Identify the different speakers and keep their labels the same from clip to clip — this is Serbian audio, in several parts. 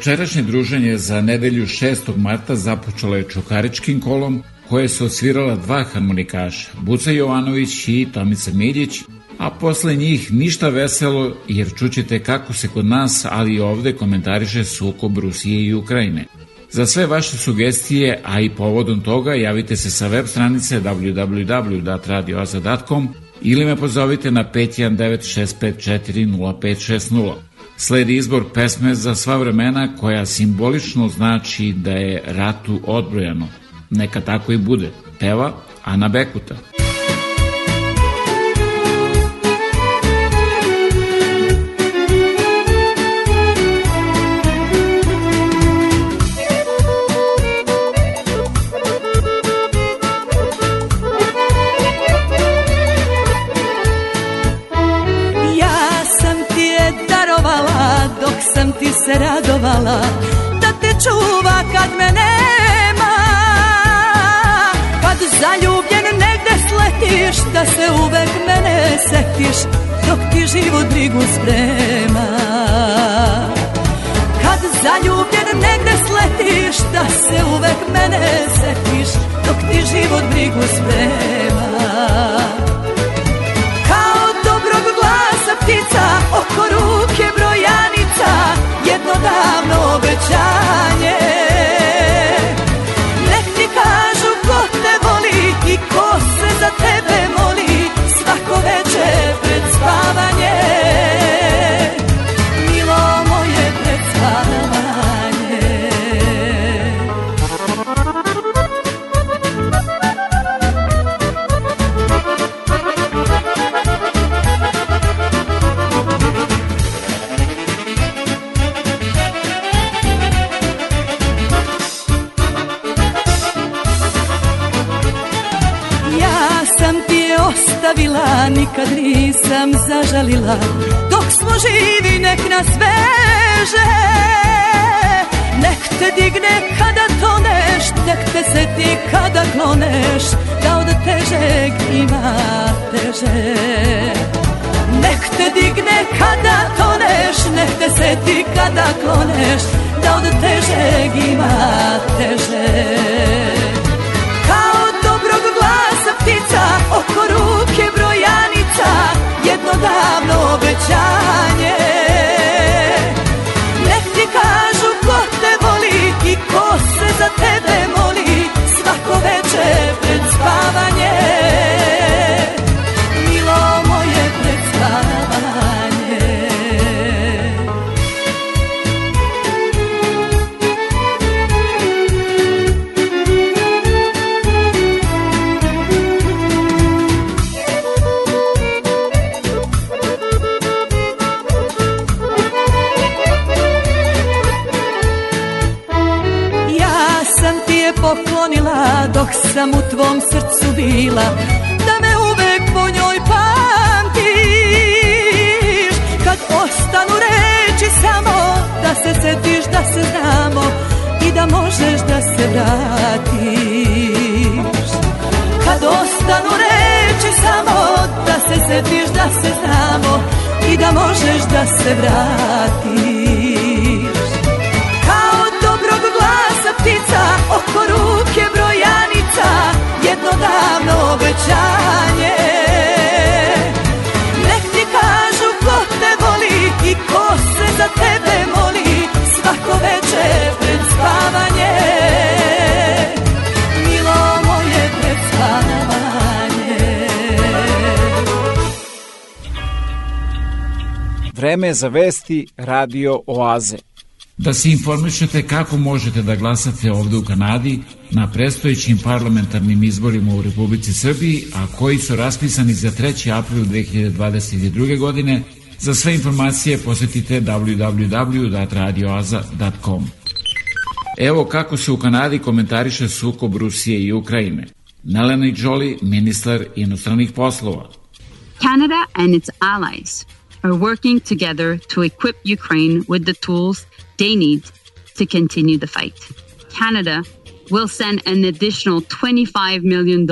Speaker 1: Večerašnje druženje za nedelju 6. marta započelo je Čukaričkim kolom, koje su osvirala dva harmonikaša, Buca Jovanović i Tomica Miljić, a posle njih ništa veselo jer čućete kako se kod nas, ali i ovde komentariše sukob Rusije i Ukrajine. Za sve vaše sugestije, a i povodom toga, javite se sa web stranice www.radioaza.com ili me pozovite na 519 Sledi izbor pesme za sva vremena koja simbolično znači da je ratu odbrojano. Neka tako i bude. Peva Ana Bekuta.
Speaker 2: Brigu sprema. Kad zaljubljen negde sletiš Da se uvek mene setiš Dok ti život brigu sprema kloneš Da od težeg se setiš da se znamo I da možeš da se vratiš. Kao dobrog glasa ptica Oko ruke brojanica Jedno davno obećanje. Nek ti kažu ko te voli I ko se za tebe moli Svako veče pred spavanje. Milo moje pred spavanje
Speaker 1: Vreme za vesti Radio Oaze. Da se informišete kako možete da glasate ovde u Kanadi na predstojećim parlamentarnim izborima u Republici Srbiji, a koji su raspisani za 3. april 2022. godine, za sve informacije posetite www.radioaza.com. Evo kako se u Kanadi komentariše sukob Rusije i Ukrajine. Nelena Jolie, ministar inostranih poslova.
Speaker 3: Canada and its allies are working together to equip Ukraine with the tools they need to continue the fight. Canada will send an additional $25 million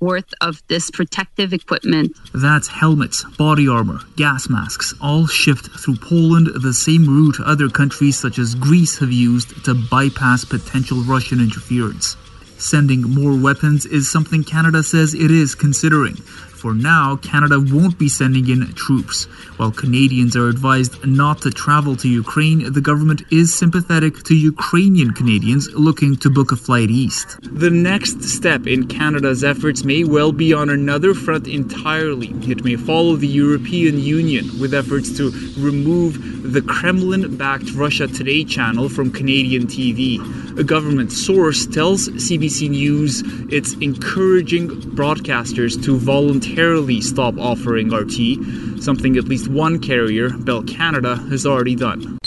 Speaker 3: worth of this protective equipment.
Speaker 4: That's helmets, body armor, gas masks, all shipped through Poland, the same route other countries such as Greece have used to bypass potential Russian interference. Sending more weapons is something Canada says it is considering. For now, Canada won't be sending in troops. While Canadians are advised not to travel to Ukraine, the government is sympathetic to Ukrainian Canadians looking to book a flight east. The next step in Canada's efforts may well be on another front entirely. It may follow the European Union with efforts to remove the Kremlin backed Russia Today channel from Canadian TV. A government source tells CBC News it's encouraging broadcasters to voluntarily stop offering RT, something at least one carrier, Bell Canada, has already done.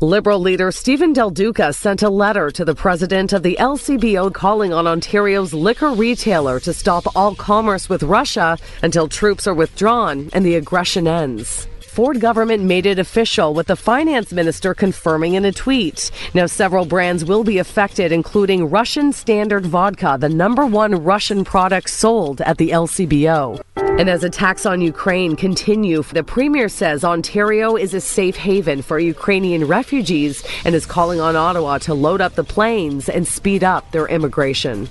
Speaker 5: Liberal leader Stephen Del Duca sent a letter to the president of the LCBO calling on Ontario's liquor retailer to stop all commerce with Russia until troops are withdrawn and the aggression ends. Ford government made it official with the finance minister confirming in a tweet. Now, several brands will be affected, including Russian Standard Vodka, the number one Russian product sold at the LCBO. And as attacks on Ukraine continue, the premier says Ontario is a safe haven for Ukrainian refugees and is calling on Ottawa to load up the planes and speed up their immigration.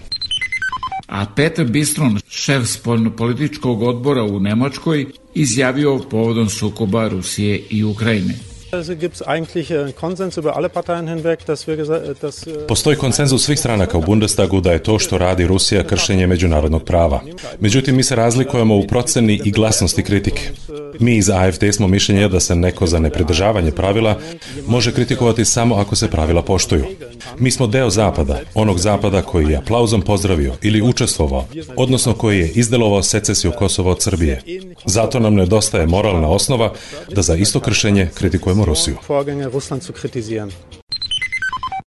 Speaker 1: a Peter Bistron, šef spoljnopolitičkog odbora u Nemačkoj, izjavio povodom sukoba Rusije i Ukrajine.
Speaker 6: Postoji konsenzus svih stranaka u Bundestagu da je to što radi Rusija kršenje međunarodnog prava. Međutim, mi se razlikujemo u proceni i glasnosti kritike. Mi iz AFD smo mišljenja da se neko za nepridržavanje pravila može kritikovati samo ako se pravila poštuju. Mi smo deo Zapada, onog Zapada koji je aplauzom pozdravio ili učestvovao, odnosno koji je izdelovao secesiju Kosova od Srbije. Zato nam nedostaje moralna osnova da za isto kršenje kritikujemo Rusiju.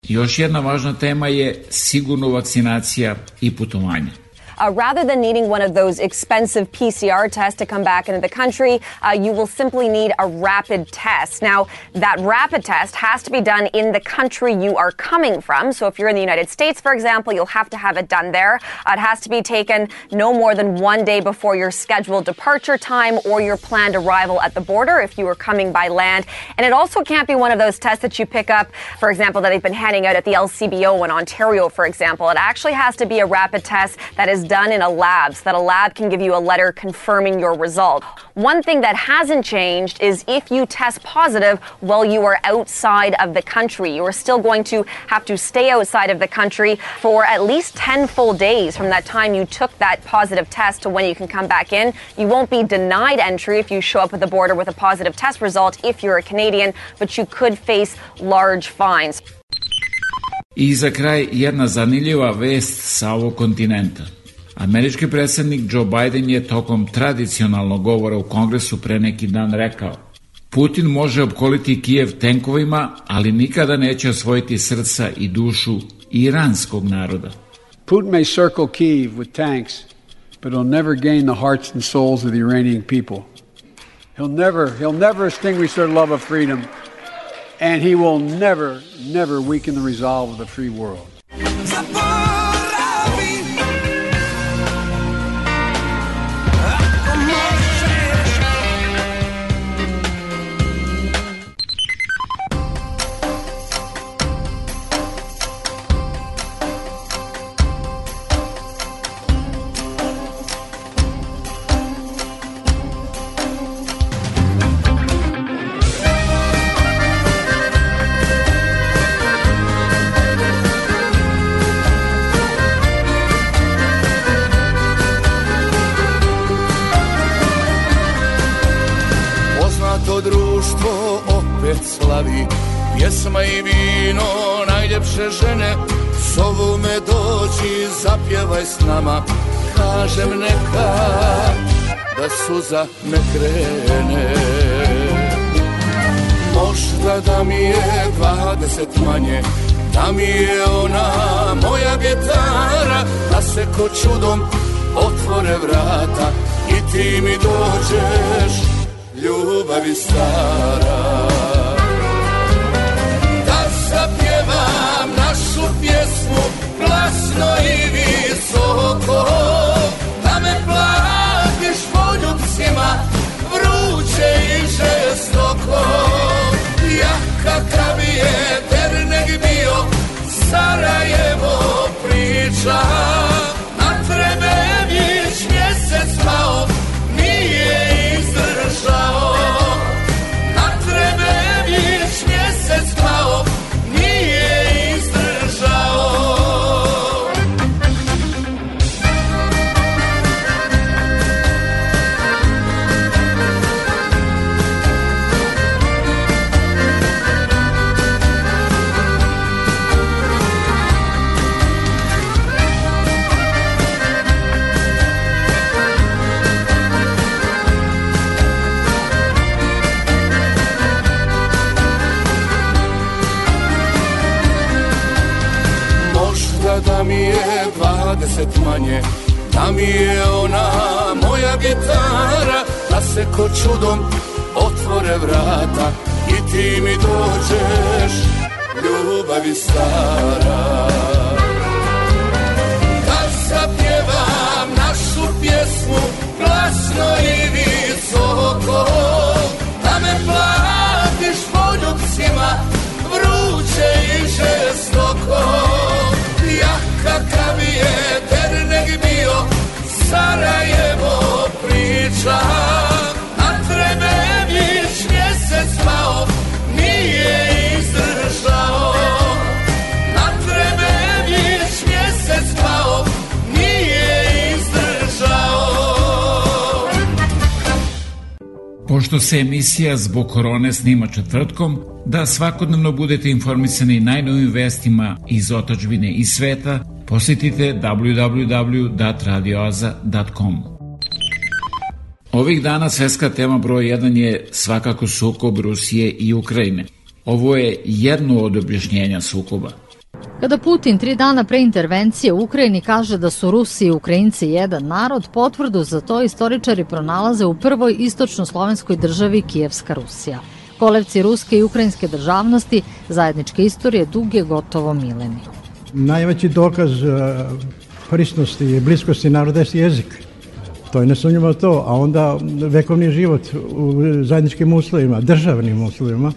Speaker 1: Još jedna važna tema je sigurno vakcinacija i putovanje.
Speaker 7: Uh, rather than needing one of those expensive PCR tests to come back into the country, uh, you will simply need a rapid test. Now, that rapid test has to be done in the country you are coming from. So if you're in the United States, for example, you'll have to have it done there. Uh, it has to be taken no more than one day before your scheduled departure time or your planned arrival at the border if you are coming by land. And it also can't be one of those tests that you pick up, for example, that they've been handing out at the LCBO in Ontario, for example. It actually has to be a rapid test that is done in a lab so that a lab can give you a letter confirming your result. One thing that hasn't changed is if you test positive while you are outside of the country, you are still going to have to stay outside of the country for at least 10 full days from that time you took that positive test to when you can come back in. You won't be denied entry if you show up at the border with a positive test result if you're a Canadian, but you could face large fines.
Speaker 1: I za kraj jedna zanimljiva vest sa ovog kontinenta. Američki predsednik Joe Biden je tokom tradicionalnog govora u kongresu pre neki dan rekao Putin može opkoliti Kijev tenkovima, ali nikada neće osvojiti srca i dušu iranskog naroda.
Speaker 8: Putin may circle Kiev with tanks, but he'll never gain the hearts and souls of the Iranian people. He'll never, he'll never extinguish their love of freedom, and he will never, never weaken the resolve of the free world.
Speaker 9: Pjesma i vino, najljepše žene Zovu me dođi, zapjevaj s nama. Kažem neka da suza ne krene. Možda da mi je dvadeset manje Da mi je ona moja vjetara Da se ko čudom otvore vrata I ti mi dođeš ljubavi stara našu pjesmu
Speaker 10: glasno i visoko. Da me platiš poljubcima Vruće i žestoko. Ja kakav je Ternek bio Sarajevo priča manje Da mi je ona moja gitara Da se ko čudom otvore vrata I ti mi dođeš ljubavi stara. Da zapjevam našu pjesmu Glasno i visoko Da me platiš poljubcima Vruće i žestoko. Ja kakav je Ternek bio Sarajevo priča Na trebe vić mjesec pao Nije izdržao. Na trebe vić mjesec pao Nije izdržao.
Speaker 1: Pošto se emisija zbog korone snima četvrtkom, da svakodnevno budete informisani najnovim vestima iz otačbine i sveta, posjetite www.radioaza.com. Ovih dana svetska tema broj 1 je svakako sukob Rusije i Ukrajine. Ovo je jedno od objašnjenja sukoba.
Speaker 11: Kada Putin tri dana pre intervencije u Ukrajini kaže da su Rusi i Ukrajinci jedan narod, potvrdu za to istoričari pronalaze u prvoj istočno-slovenskoj državi Kijevska Rusija. Kolevci ruske i ukrajinske državnosti, zajedničke istorije duge gotovo mileniju.
Speaker 12: Najveći dokaz prisnosti i bliskosti naroda je jezik. To je nesumnjivo to, a onda vekovni život u zajedničkim uslovima, državnim uslovima.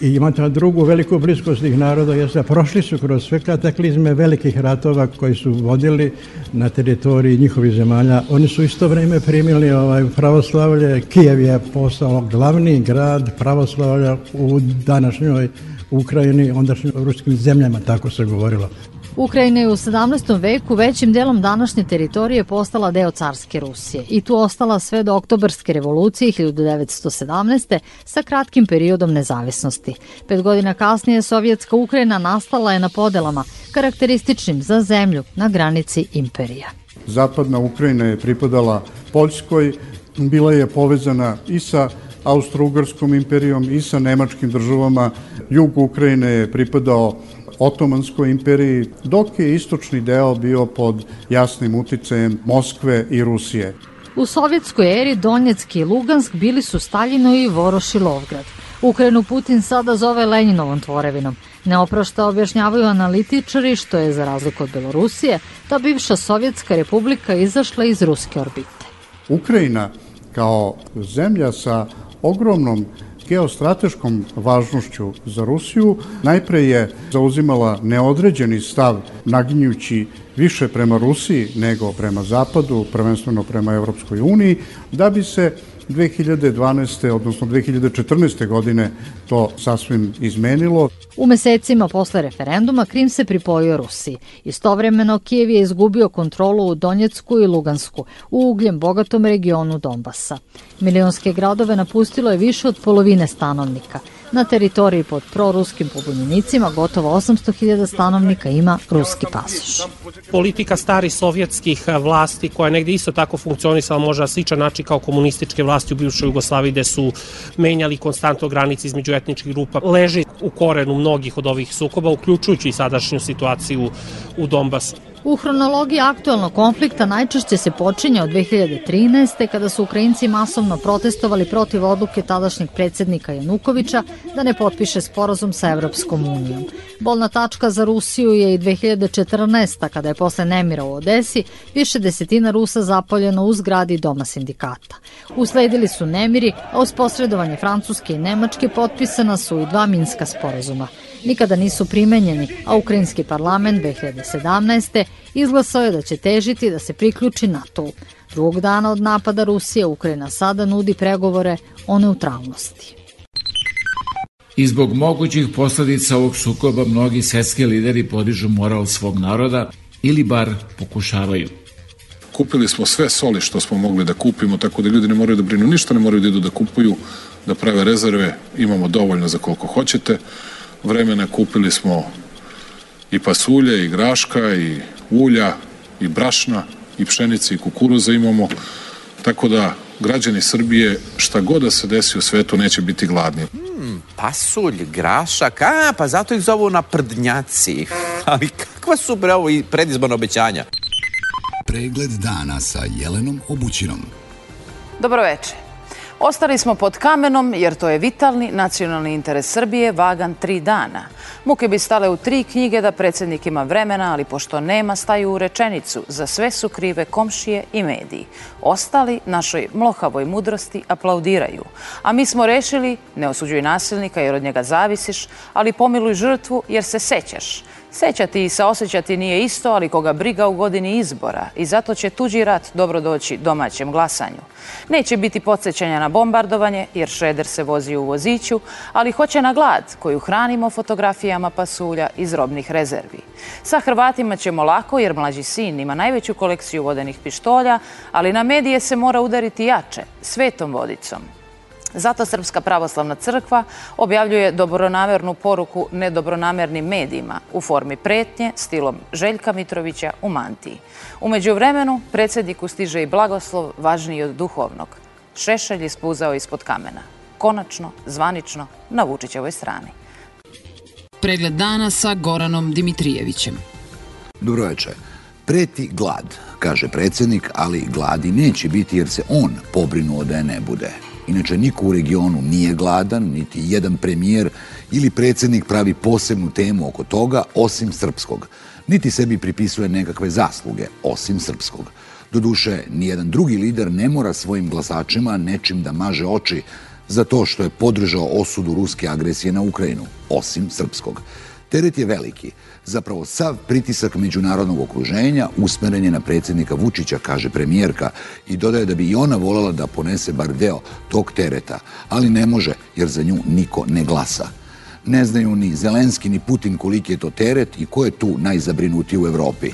Speaker 12: I imate drugu veliku bliskost tih naroda, jeste da prošli su kroz sve kataklizme velikih ratova koji su vodili na teritoriji njihovih zemalja. Oni su isto vreme primili ovaj pravoslavlje. Kijev je postao glavni grad pravoslavlja u današnjoj Ukrajini, ondašnjim ruskim zemljama, tako se govorilo.
Speaker 11: Ukrajina je u 17. veku većim delom današnje teritorije postala deo carske Rusije i tu ostala sve do oktobarske revolucije 1917. sa kratkim periodom nezavisnosti. Pet godina kasnije Sovjetska Ukrajina nastala je na podelama, karakterističnim za zemlju na granici imperija.
Speaker 13: Zapadna Ukrajina je pripadala Poljskoj, bila je povezana i sa Austro-Ugarskom imperijom i sa nemačkim državama. Jug Ukrajine je pripadao Otomanskoj imperiji, dok je istočni deo bio pod jasnim uticajem Moskve i Rusije.
Speaker 11: U sovjetskoj eri Donjecki i Lugansk bili su Staljino i Voroš i Lovgrad. Ukrajinu Putin sada zove Lenjinovom tvorevinom. Neoprošta objašnjavaju analitičari što je, za razliku od Belorusije, ta bivša Sovjetska republika izašla iz ruske orbite.
Speaker 13: Ukrajina kao zemlja sa ogromnom geostrateškom važnošću za Rusiju najpre je zauzimala neodređeni stav naginjući više prema Rusiji nego prema Zapadu, prvenstveno prema Evropskoj uniji, da bi se 2012. odnosno 2014. godine to sasvim izmenilo.
Speaker 11: U mesecima posle referenduma Krim se pripojio Rusiji. Istovremeno Kijev je izgubio kontrolu u Donjecku i Lugansku, u ugljem bogatom regionu Donbasa. Milionske gradove napustilo je više od polovine stanovnika. Na teritoriji pod proruskim pobunjenicima gotovo 800.000 stanovnika ima ruski pasoš.
Speaker 14: Politika starih sovjetskih vlasti koja je negde isto tako funkcionisala možda sličan način kao komunističke vlasti u bivšoj Jugoslaviji gde su menjali konstantno granice između etničkih grupa leži u korenu mnogih od ovih sukoba uključujući i sadašnju situaciju u Donbasu.
Speaker 11: U hronologiji aktualnog konflikta najčešće se počinje od 2013. kada su Ukrajinci masovno protestovali protiv odluke tadašnjeg predsednika Janukovića da ne potpiše sporazum sa Evropskom unijom. Bolna tačka za Rusiju je i 2014. kada je posle nemira u Odesi više desetina Rusa zapaljeno u zgradi Doma sindikata. Usledili su nemiri, a uz posredovanje Francuske i Nemačke potpisana su i dva Minska sporazuma nikada nisu primenjeni, a Ukrajinski parlament 2017. izglasao je da će težiti da se priključi NATO-u. Drugog dana od napada Rusije Ukrajina sada nudi pregovore o neutralnosti.
Speaker 1: I zbog mogućih posledica ovog sukoba mnogi svetski lideri podižu moral svog naroda ili bar pokušavaju.
Speaker 15: Kupili smo sve soli što smo mogli da kupimo, tako da ljudi ne moraju da brinu ništa, ne moraju da idu da kupuju, da prave rezerve, imamo dovoljno za koliko hoćete vremena kupili smo i pasulje, i graška, i ulja, i brašna, i pšenice, i kukuruza imamo, tako da građani Srbije šta god da se desi u svetu neće biti gladni.
Speaker 16: Hmm, pasulj, grašak, a, pa zato ih zovu na prdnjaci. Ali kakva su bre ovo i predizborna obećanja?
Speaker 17: Pregled dana sa Jelenom Obućinom.
Speaker 18: Dobro večer. Ostali smo pod kamenom jer to je vitalni nacionalni interes Srbije vagan tri dana. Muke bi stale u tri knjige da predsednik ima vremena, ali pošto nema staju u rečenicu. Za sve su krive komšije i mediji. Ostali našoj mlohavoj mudrosti aplaudiraju. A mi smo rešili, ne osuđuj nasilnika jer od njega zavisiš, ali pomiluj žrtvu jer se sećaš. Sećati i saosećati nije isto, ali koga briga u godini izbora i zato će tuđi rat dobro doći domaćem glasanju. Neće biti podsjećanja na bombardovanje, jer Šreder se vozi u voziću, ali hoće na glad koju hranimo fotografijama pasulja iz robnih rezervi. Sa Hrvatima ćemo lako, jer mlađi sin ima najveću kolekciju vodenih pištolja, ali na medije se mora udariti jače, svetom vodicom. Zato Srpska pravoslavna crkva objavljuje dobronamernu poruku nedobronamernim medijima u formi pretnje stilom Željka Mitrovića u mantiji. Umeđu vremenu, predsjedniku stiže i blagoslov važniji od duhovnog. Šešelj ispuzao ispod kamena. Konačno, zvanično, na Vučićevoj strani.
Speaker 19: Pregled dana sa Goranom Dimitrijevićem.
Speaker 17: Dobroveče. Preti glad, kaže predsjednik, ali gladi neće biti jer se on pobrinuo da je ne bude. Inače, niko u regionu nije gladan, niti jedan premijer ili predsjednik pravi posebnu temu oko toga, osim srpskog. Niti sebi pripisuje nekakve zasluge, osim srpskog. Doduše, nijedan drugi lider ne mora svojim glasačima nečim da maže oči za to što je podržao osudu ruske agresije na Ukrajinu, osim srpskog. Teret je veliki. Zapravo sav pritisak međunarodnog okruženja usmeren je na predsjednika Vučića, kaže premijerka, i dodaje da bi i ona voljela da ponese bar deo tog tereta, ali ne može jer za nju niko ne glasa. Ne znaju ni Zelenski ni Putin koliki je to teret i ko je tu najzabrinutiji u Evropi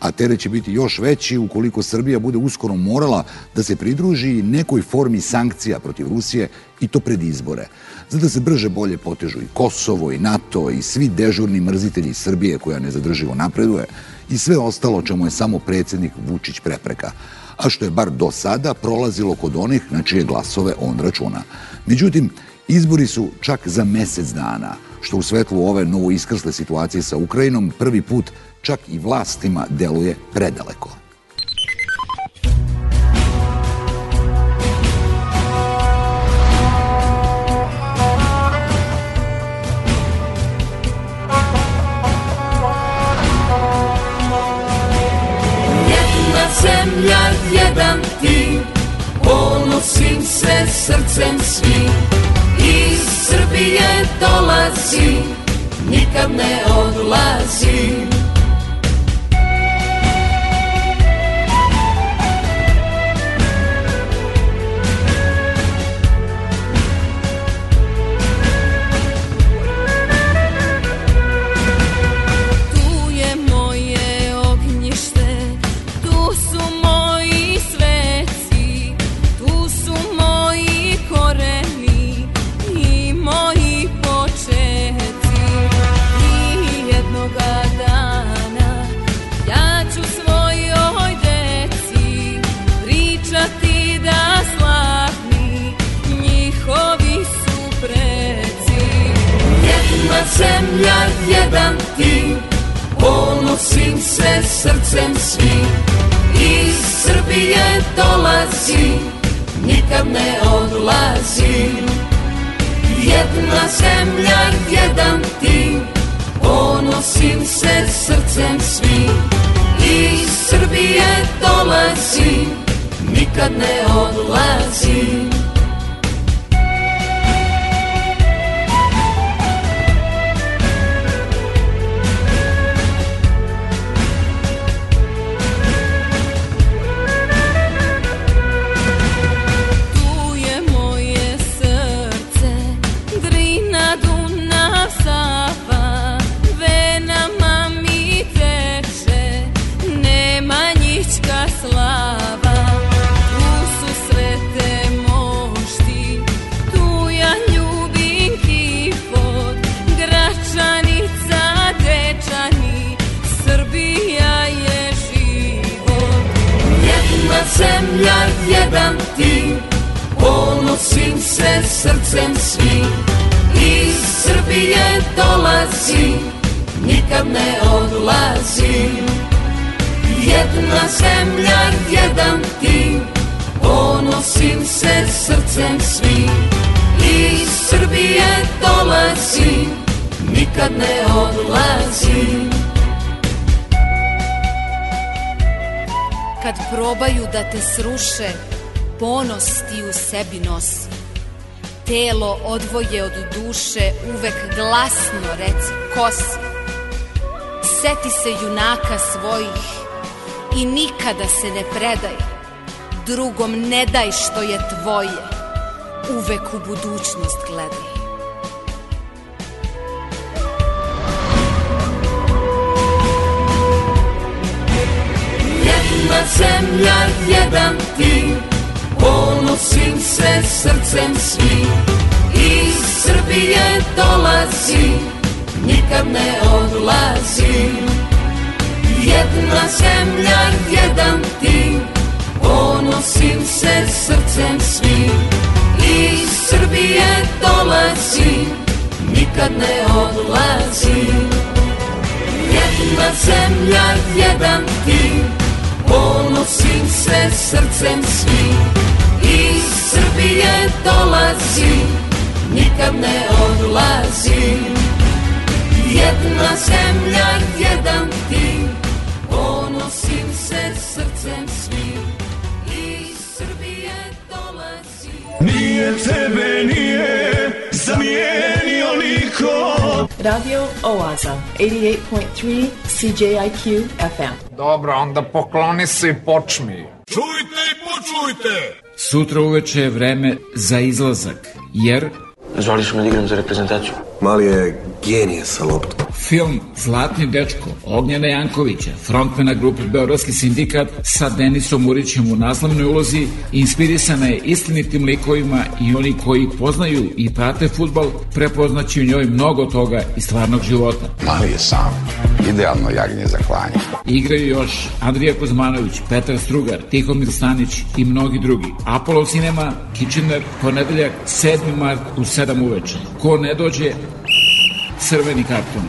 Speaker 17: a teret će biti još veći ukoliko Srbija bude uskoro morala da se pridruži nekoj formi sankcija protiv Rusije i to pred izbore. Zato se brže bolje potežu i Kosovo i NATO i svi dežurni mrzitelji Srbije koja nezadrživo napreduje i sve ostalo čemu je samo predsednik Vučić prepreka a što je bar do sada prolazilo kod onih na čije glasove on računa. Međutim, izbori su čak za mesec dana, što u svetlu ove novo iskrsle situacije sa Ukrajinom prvi put čak i vlastima deluje predaleko.
Speaker 9: Jedan tim, ponosim se srcem svim. Iz Srbije dolazim, nikad ne odlazim. Zemlja, jedan tim, ponosim
Speaker 20: se srcem svim. Iz Srbije dolazi, nikad ne odlazim Jedna zemlja, jedan tim Ponosim se srcem svim. Iz Srbije dolazim Nikad ne odlazim
Speaker 21: da te sruše, ponos ti u sebi nosi. Telo odvoje od duše, uvek glasno reci ko si. Seti se junaka svojih i nikada se ne predaj. Drugom ne daj što je tvoje, uvek u budućnost gledaj.
Speaker 20: Jedna zemlja, jedan tim, ponosim se srcem svim. Iz Srbije dolazim, nikad ne odlazim. Jedna zemlja, jedan tim, ponosim se srcem svim. Iz Srbije dolazim, nikad ne odlazim. Jedna zemlja, jedan tim, ponosim se srcem svim. Iz Srbije dolazim, nikad ne odlazim. Jedna zemlja, jedan tim, ponosim se srcem svim. Iz Srbije dolazim.
Speaker 9: Nije tebe, nije zamijenio niko
Speaker 22: Radio Oaza, 88.3 CJIQ FM.
Speaker 23: Dobro, onda pokloni se i počmi.
Speaker 9: Čujte i počujte!
Speaker 1: Sutra uveče je vreme za izlazak, jer
Speaker 24: Zvali su me da igram za reprezentaciju. Mali je genije sa loptom.
Speaker 1: film Zlatni dečko Ognjena Jankovića, frontmena grupe Beogradski sindikat sa Denisom Urićem u naslovnoj ulozi, inspirisana je istinitim likovima i oni koji poznaju i prate futbal prepoznaći u njoj mnogo toga iz stvarnog života.
Speaker 25: Mali je sam, idealno jagnje za klanje.
Speaker 1: Igraju još Andrija Kuzmanović, Petar Strugar, Tihomir Stanić i mnogi drugi. Apollo Cinema, Kitchener, ponedeljak 7. mart u 7 uveče. Ko ne dođe, crveni karton.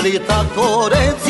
Speaker 26: pošteno, je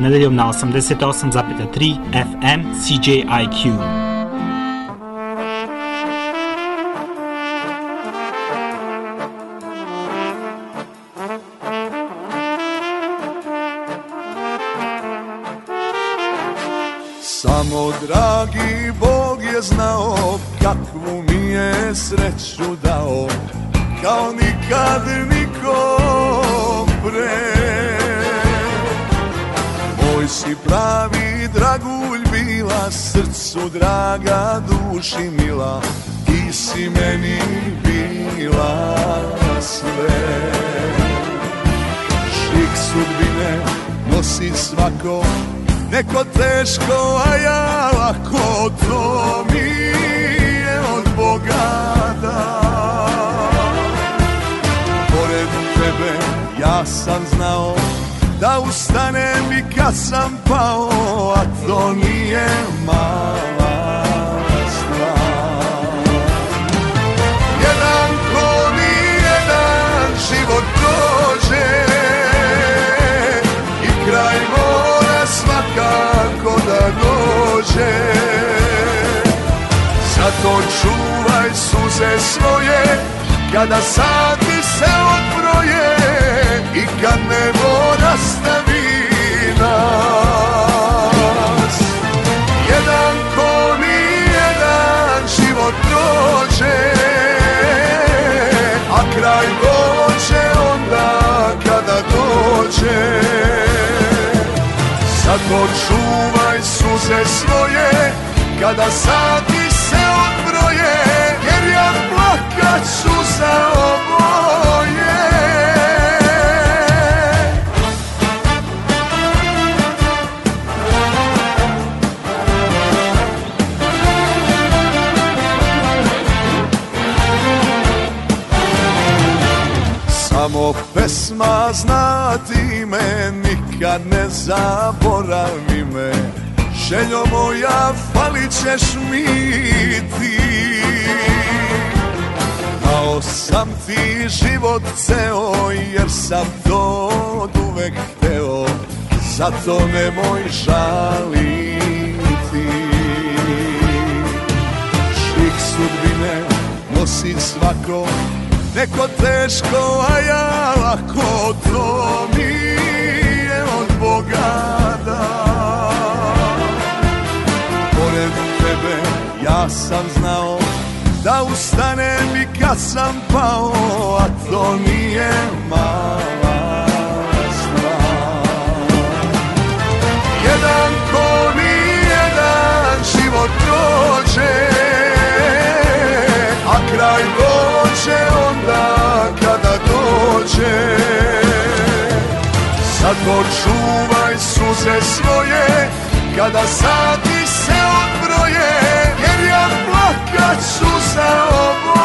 Speaker 27: Nedeljom na 88,3 FM CJIQ.
Speaker 9: Duši mila Ti si meni bila sve. Šik sudbine nosi svako Neko teško, a ja lako To mi je od Boga da Pored tebe ja sam znao Da ustanem i kad sam pao A to nije mala Zato čuvaj suze svoje Kada sati se odbroje I kad nebo nastavi nas. Jedan ko nijedan život prođe A kraj dođe onda kada dođe. Zato čuvaj suze svoje Kada sati se odbroje Jer ja plakat ću za oboje. Samo pesma znati me Nikad ne zaboravi me Željo moja falit ćeš mi ti. Dao sam ti život ceo Jer sam to uvek hteo Zato nemoj žaliti. Šik sudbine nosi svako Neko teško, a ja lako To mi je od Boga da Pored tebe ja sam znao Da ustanem i kad sam pao A to nije mala stvar. Jedan ko nijedan život prođe A kraj dođe onda kada dođe. Zato čuvaj suze svoje Kada sati plakat ću za oboje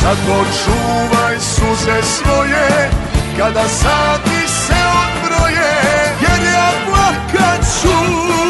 Speaker 9: Zato čuvaj suze svoje Kada sati se odbroje Jer ja plakat ću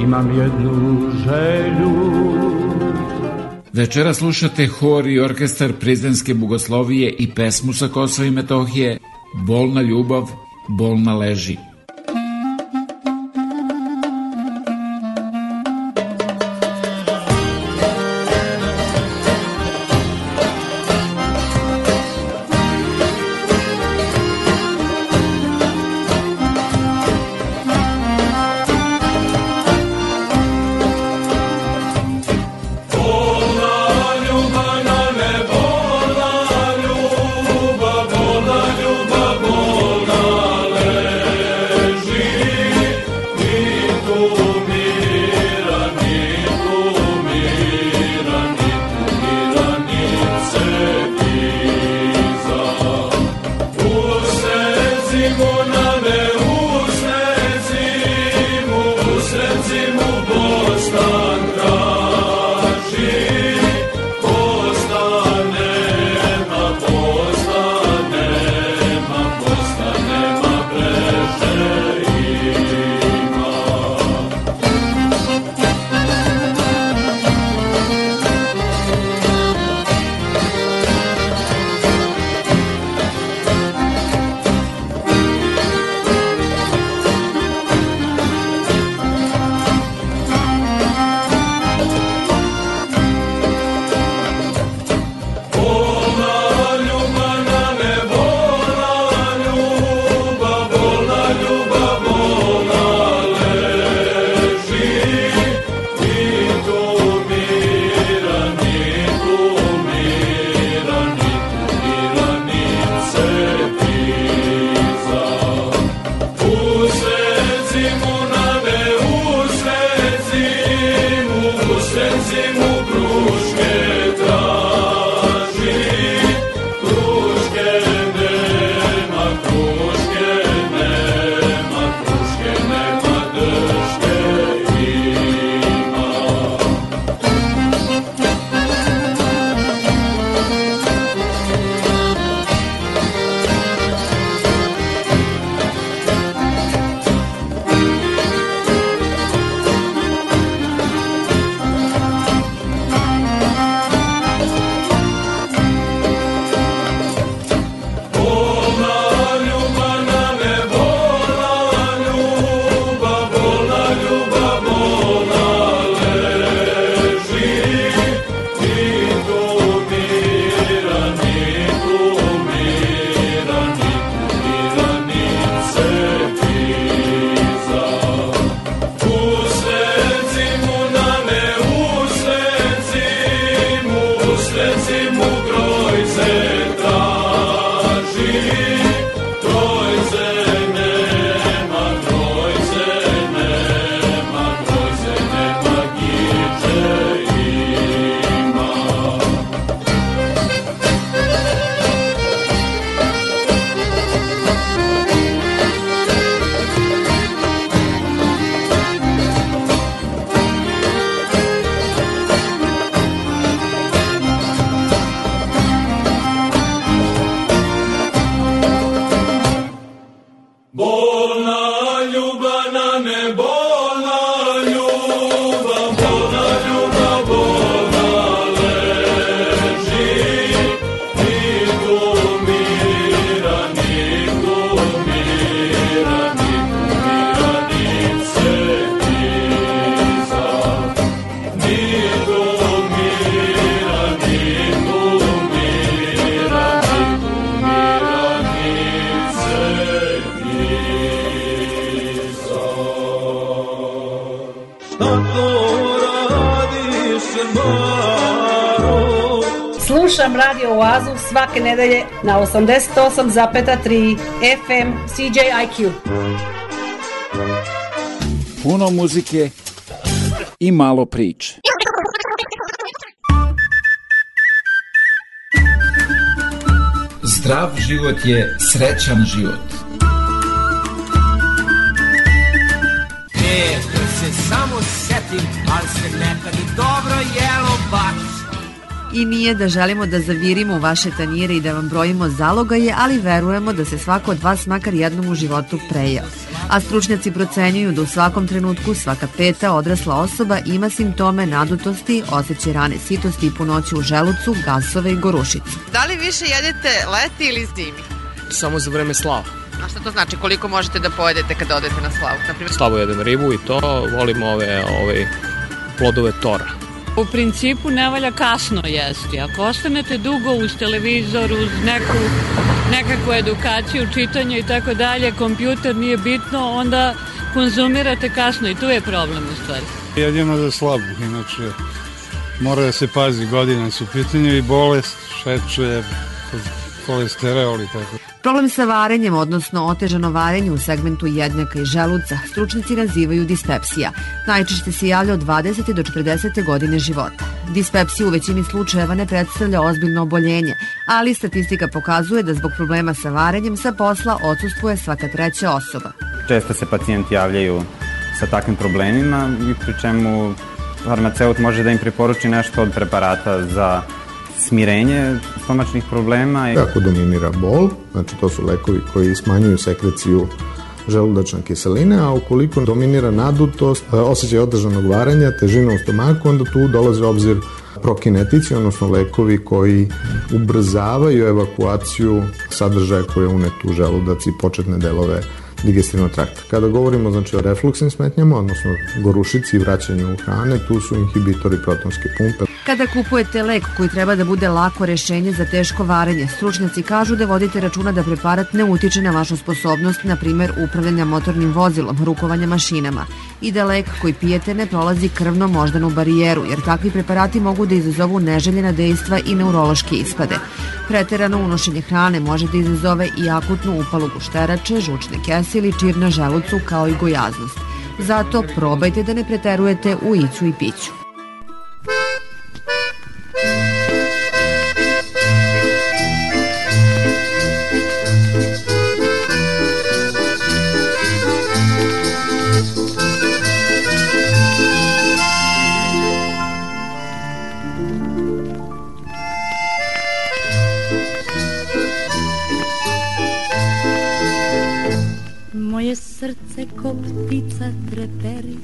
Speaker 28: Imam jednu želju
Speaker 1: Večera slušate hor i orkestar Prizrenske bogoslovije i pesmu sa Kosova i Metohije Bolna ljubav, bolna leži.
Speaker 29: Svake nedelje na 88,3 FM CJIQ.
Speaker 1: Puno muzike i malo priče. Zdrav život je srećan život.
Speaker 30: E, kad se samo setim, ali se nekad i dobro.
Speaker 31: I nije da želimo da zavirimo u vaše tanjire i da vam brojimo zalogaje, ali verujemo da se svako od vas makar jednom u životu prejao. A stručnjaci procenjuju da u svakom trenutku svaka peta odrasla osoba ima simptome nadutosti, osjećaj rane sitosti i punoću u želucu, gasove i gorušicu.
Speaker 32: Da li više jedete leti ili zimi?
Speaker 33: Samo za vreme slava.
Speaker 32: A šta to znači? Koliko možete da pojedete kada odete na slavu? Naprimjer,
Speaker 33: Slavu jedem ribu i to, volim ove, ove plodove tora.
Speaker 34: U principu ne valja kasno jesti. Ako ostanete dugo uz televizor, uz neku, nekakvu edukaciju, čitanje i tako dalje, kompjuter nije bitno, onda konzumirate kasno i tu je problem u stvari.
Speaker 35: Jedino za slabu, inače mora da se pazi, godine su u pitanju i bolest, šećer, kolesterol i tako.
Speaker 31: Problem sa varenjem, odnosno otežano varenje u segmentu jednjaka i želuca, stručnici nazivaju dispepsija. Najčešće se javlja od 20. do 40. godine života. Dispepsija u većini slučajeva ne predstavlja ozbiljno oboljenje, ali statistika pokazuje da zbog problema sa varenjem sa posla odsustuje svaka treća osoba.
Speaker 36: Često se pacijenti javljaju sa takvim problemima i pri čemu farmaceut može da im preporuči nešto od preparata za smirenje stomačnih problema.
Speaker 37: Ako dominira bol, znači to su lekovi koji smanjuju sekreciju želudačne kiseline, a ukoliko dominira nadutost, e, osjećaj održanog varanja, težina u stomaku, onda tu dolaze u obzir prokinetici, odnosno lekovi koji ubrzavaju evakuaciju sadržaja koje je unet u želudac i početne delove digestivnog trakta. Kada govorimo znači, o refluksnim smetnjama, odnosno gorušici i vraćanju hrane, tu su inhibitori protonske pumpe.
Speaker 31: Kada kupujete lek koji treba da bude lako rešenje za teško varenje, stručnjaci kažu da vodite računa da preparat ne utiče na vašu sposobnost, na primer upravljanja motornim vozilom, rukovanja mašinama i da lek koji pijete ne prolazi krvno moždanu barijeru, jer takvi preparati mogu da izazovu neželjena dejstva i neurološke ispade. Preterano unošenje hrane može da izazove i akutnu upalu gušterače, žučne kese ili čir na želucu kao i gojaznost. Zato probajte da ne preterujete u iću i piću.
Speaker 2: Moje srce ko ptica treperi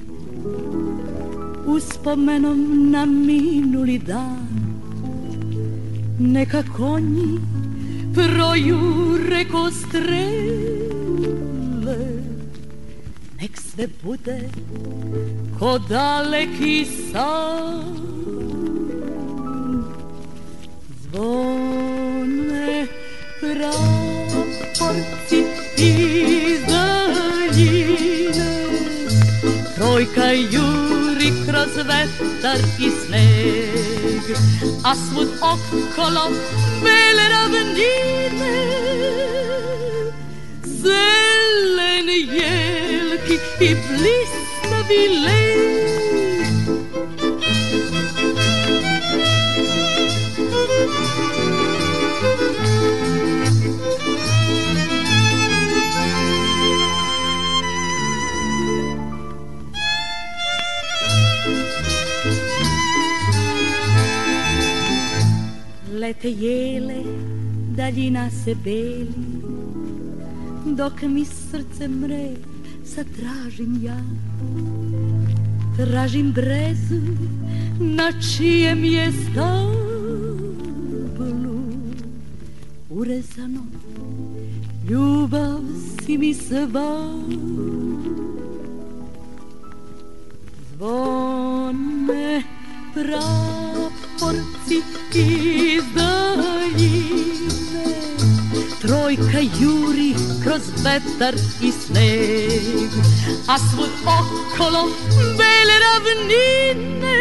Speaker 2: Uspomenom na minuli dan. Neka konji projure ko strele Nek sve bude ko daleki san Zvone praporci iz daljine. Trojka juri kroz vetar i sneg A svud okolo bele ravnine. Zelene jelki i blistavi led Lete jele, daljina se beli. Dok mi srce mre, sad tražim ja. Tražim brezu na čijem je stablu Urezano, ljubav si mi sva Zvone praporci iz daljine. Trojka juri kroz vetar i sneg A svud okolo bele ravnine.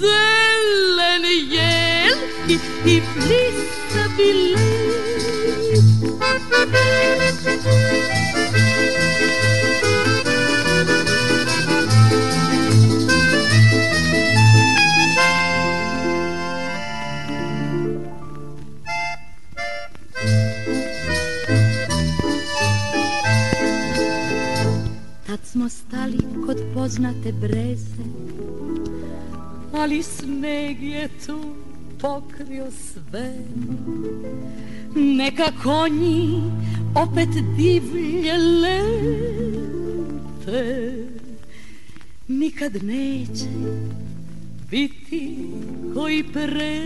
Speaker 2: Zelene jelki i blistavi led poznate breze Ali sneg je tu pokrio sve. Neka konji opet divlje lete Nikad neće biti koji pre.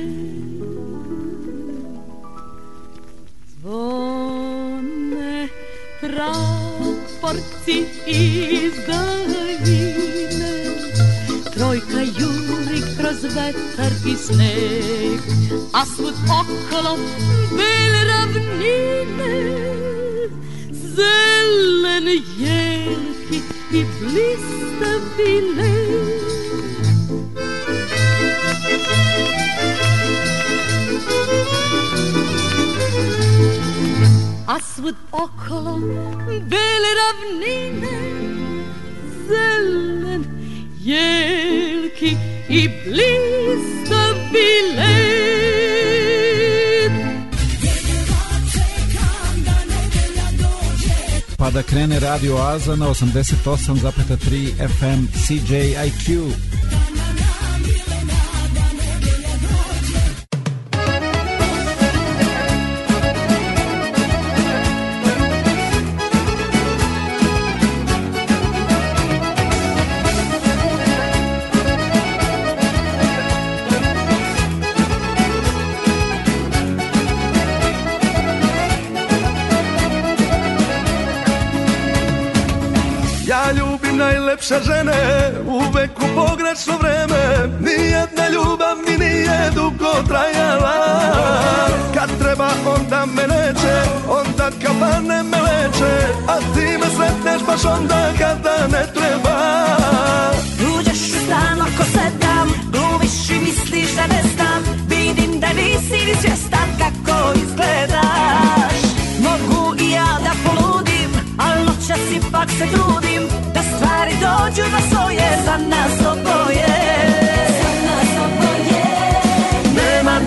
Speaker 2: Zvone прапорці із загавіни, тройка юрик розветер пісник, а свут около били равніни, зелені єлки і бліста білий. Thank you. A svud okolo bele ravnine, zelen jelki i blistavi led.
Speaker 1: Pa da krene Radio Aza na 88,3 FM CJIQ.
Speaker 38: Najlepše žene Uvek u pogrešno vreme. Nijedna ljubav mi nije dugo trajala. Kad treba onda me neće Onda kabane me leče. A ti me sretneš baš onda kada ne treba.
Speaker 2: Uđeš u stan oko sedam Glumiš i misliš da ne znam. Vidim da nisi ni svjestan kako izgledaš. Mogu i ja da poludim Al noćas ipak se trudim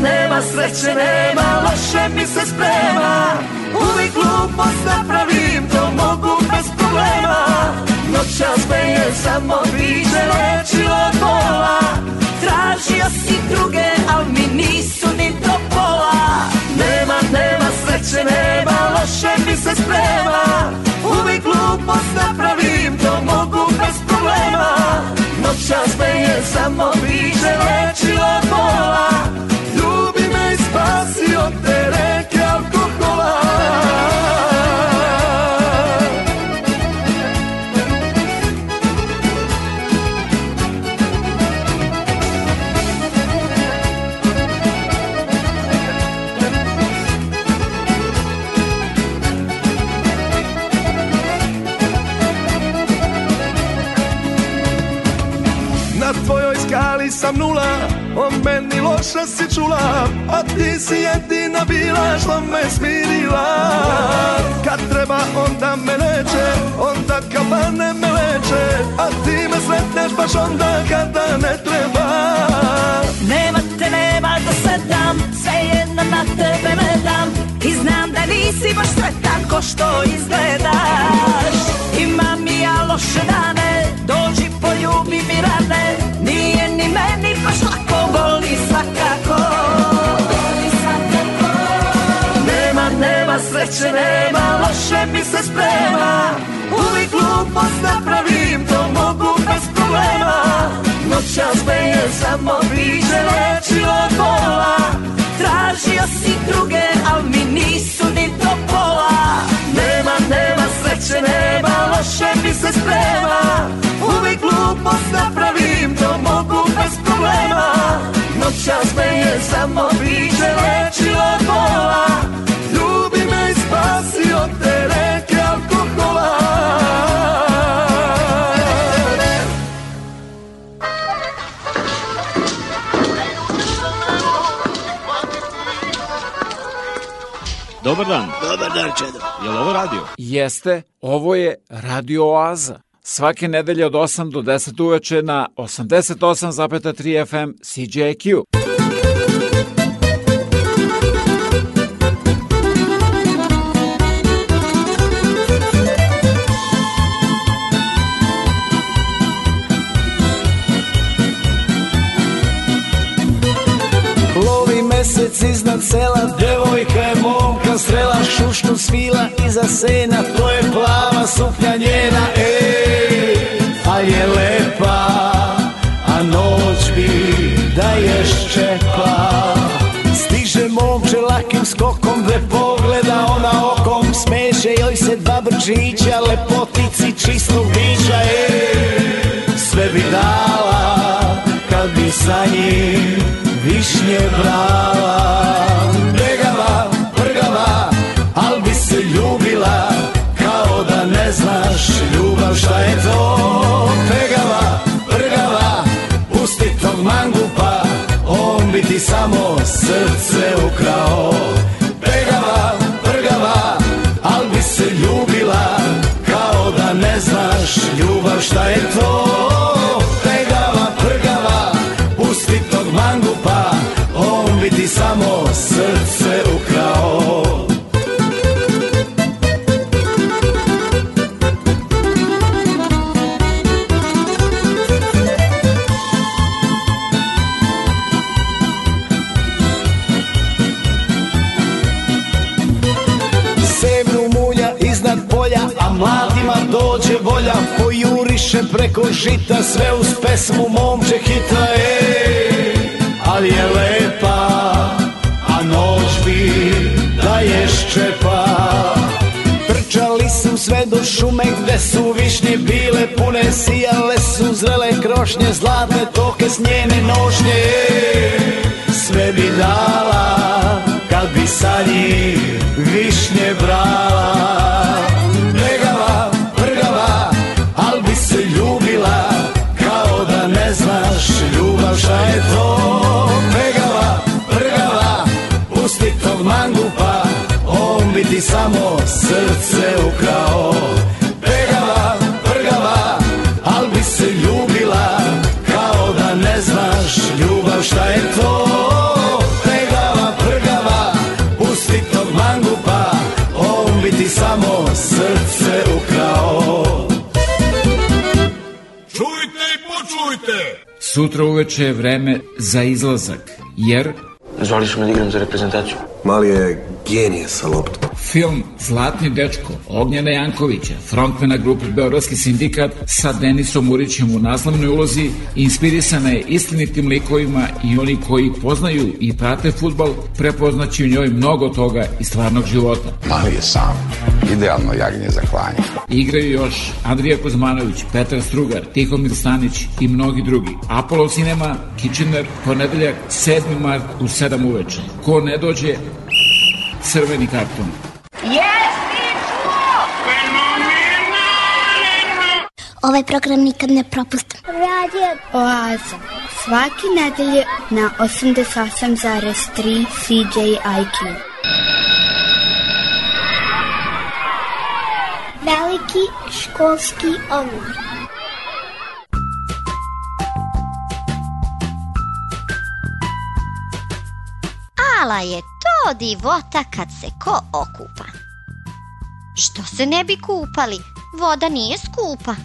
Speaker 38: Nema, sreće, nema Loše mi se sprema. Uvijek glupost napravim To mogu bez problema. Noćas me je samo biće lečilo od bola.
Speaker 2: Tražio si druge, al mi nisu ni do pola.
Speaker 38: Nema, nema sreće, nema Loše mi se sprema. Uvijek glupost napravim bez problema. Noćas me je samo biće lečilo od bola loše si čula A ti si jedina bila što me smirila. Kad treba onda me neće Onda kabane me leče A ti me sretneš baš onda kada ne treba.
Speaker 2: Nema te, nema da sedam Sve jedno na tebe ne dam. I znam da nisi baš sretan ko što izgledaš. Imam i ja loše dane Dođi poljubi mi rane. Nije ni meni baš lako Boli svakako.
Speaker 38: Nema, nema sreće, nema Loše mi se sprema. Uvijek glupost napravim To mogu bez problema. Noćas me je samo biće lečilo od bola.
Speaker 2: Tražio si druge, al mi nisu ni do pola.
Speaker 38: Nema, nema sreće, nema Loše mi se sprema. Uvijek glupost napravim To mogu bez problema Noćas me je samo biće lečilo od bola Ljubi me i spasi od te reke alkohola
Speaker 39: Dobar dan.
Speaker 40: Dobar dan, Čedo.
Speaker 39: Je li ovo radio?
Speaker 1: Jeste, ovo je Radio Oaza svake nedelje od 8 do 10 uveče na 88,3 FM CJQ.
Speaker 41: mesec iznad sela Devojka je momka strela Šuškom svila iza sena To je plava suknja njena Eee je lepa A noć bi da je ščepa. Stiže momče lakim skokom Ve pogleda ona okom Smeše joj se dva brčića Lepotici čistog bića Ej, sve bi dala Kad bi sa njim višnje brala bi ti samo srce ukrao. Pegava, prgava, al bi se ljubila Kao da ne znaš ljubav šta je to preko žita, sve uz pesmu momče hita Ej, ali je lepa, a noć bi da je ščepa. Trčali su sve do šume gde su višnje bile pune Sijale su zrele krošnje, zlatne toke s njene nošnje Ej, Sve bi dala kad bi sa njim višnje brala šta je to Begava, prgava, pusti tog mangupa On bi ti samo srce ukrao
Speaker 1: Sutra uveče je vreme za izlazak, jer
Speaker 42: Zvali su me da igram za reprezentaciju.
Speaker 43: Mali je genije sa loptom.
Speaker 1: Film Zlatni dečko Ognjena Jankovića, frontmena grupe Beogradski sindikat sa Denisom Urićem u naslovnoj ulozi, inspirisana je istinitim likovima i oni koji poznaju i prate futbal prepoznaći u njoj mnogo toga iz stvarnog života.
Speaker 44: Mali je sam. Idealno jagnje za klanje.
Speaker 1: Igraju još Andrija Kuzmanović, Petar Strugar, Tihomir Stanić i mnogi drugi. Apollo Cinema, Kitchener, ponedeljak 7. mart u 7 uveče. Ko ne dođe, crveni karton.
Speaker 45: Ovaj program nikad ne propustim. Radio Oaza. Svaki nedelje na 88,3 CJIQ. Veliki školski omor.
Speaker 46: Ala je to divota kad se ko okupa. Što se ne bi kupali? Voda nije skupa.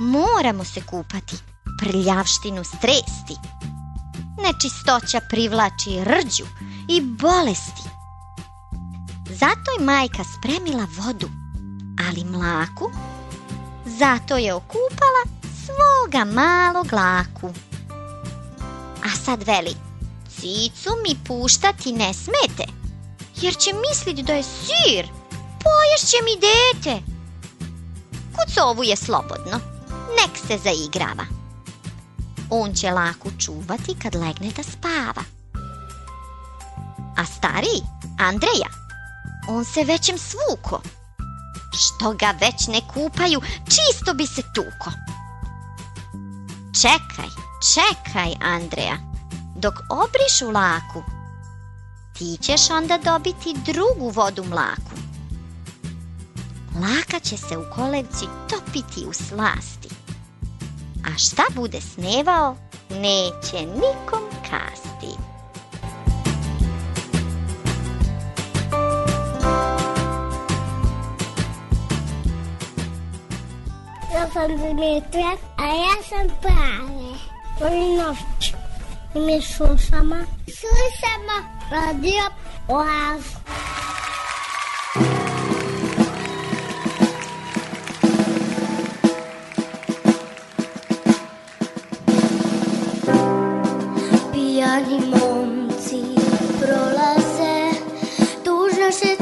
Speaker 46: Moramo se kupati, prljavštinu stresti. Nečistoća privlači rđu i bolesti. Zato je majka spremila vodu, ali mlaku. Zato je okupala svoga malog laku. A sad veli, cicu mi puštati ne smete, jer će misliti da je sir, poješće mi dete. Kucovu je slobodno, nek se zaigrava. On će laku čuvati kad legne da spava. A stariji, Andreja, on se većem svuko. Što ga već ne kupaju, čisto bi se tuko. Čekaj, čekaj, Andreja, dok obrišu laku, ti ćeš onda dobiti drugu vodu mlaku. Laka će se u kolevci topiti u slasti. A šta bude snevao, neće nikom kasti.
Speaker 45: Ja sam Dimitra, a ja sam Prave. Είμαι σούσαμα. Σούσαμα. Ραδίο. Ωάζ. Pijani momci prolaze, tužno se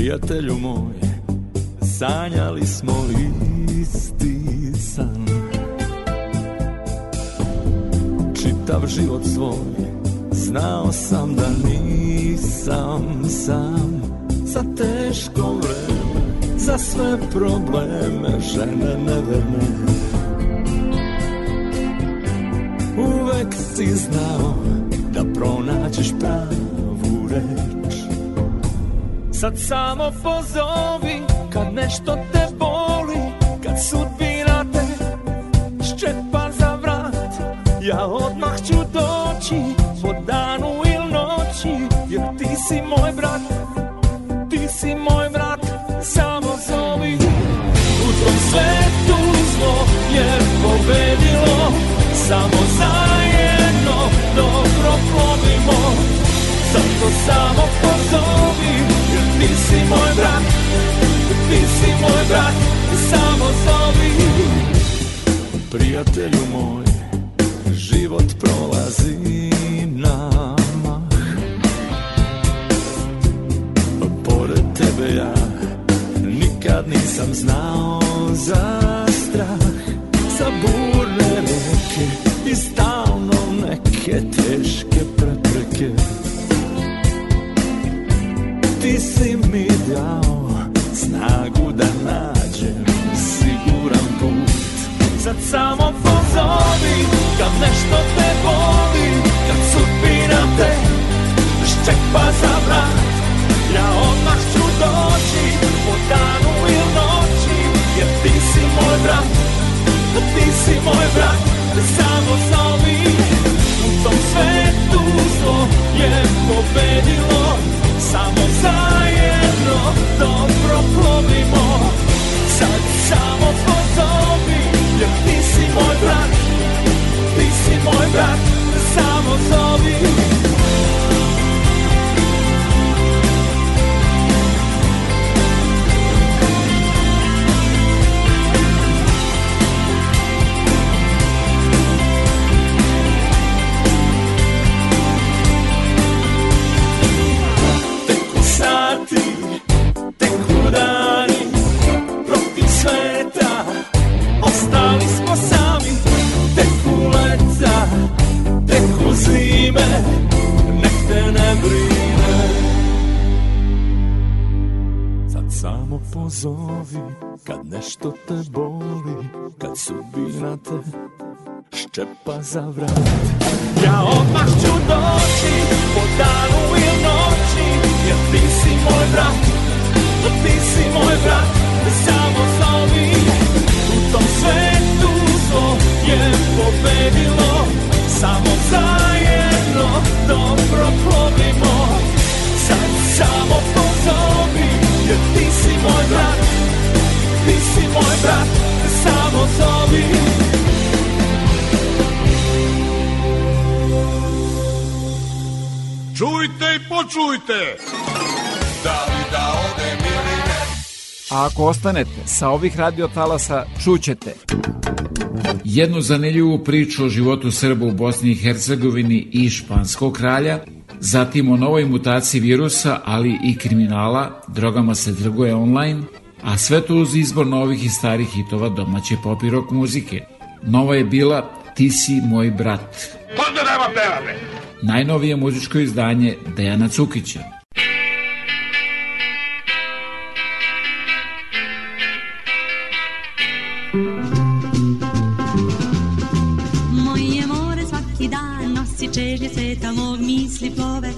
Speaker 47: Prijatelju moj, sanjali smo isti san. Čitav život svoj, znao sam da nisam sam. Za teško vreme, za sve probleme, žene neverne Uvek si znao da pronađeš pravu reč. Sad samo pozovi kad nešto te boli Kad sudbina te ščepa za vrat. Ja odmah ću doći po danu il noći Jer ti si moj brat, ti si moj brat Samo zovi. U tom svetu zlo je pobedilo Samo zajedno dobro plovimo. Zato samo pozovi ti si moj brat, ti si moj brat Samo zovi. Prijatelju moj, život prolazi nama. Pored tebe ja nikad nisam znao za strah. Za burne reke i stalno neke teške prepreke Ti si mi dao snagu da nađem siguran put. Sad samo pozovi kad nešto te boli Kad sudbina te ščepa za vrat. Ja odmah ću doći po danu ili noći Jer ti si moj brat, ti si moj brat. Samo zovi u tom svetu zlo je pobedilo Samo zajedno dobro Ščepa za
Speaker 48: počujte! Da li da odem ili ne?
Speaker 1: A ako ostanete sa ovih radiotalasa, čućete jednu zaneljivu priču o životu Srba u Bosni i Hercegovini i španskog kralja, zatim o novoj mutaciji virusa, ali i kriminala, drogama se trguje online, a sve to uz izbor novih i starih hitova domaće pop i rock muzike. Nova je bila Ti si moj brat.
Speaker 48: Onda nema pevame!
Speaker 1: Najnovije muzičko izdanje Dejana Cukića.
Speaker 49: Moje more svaki dan nosi čežnje sveta mog misli plove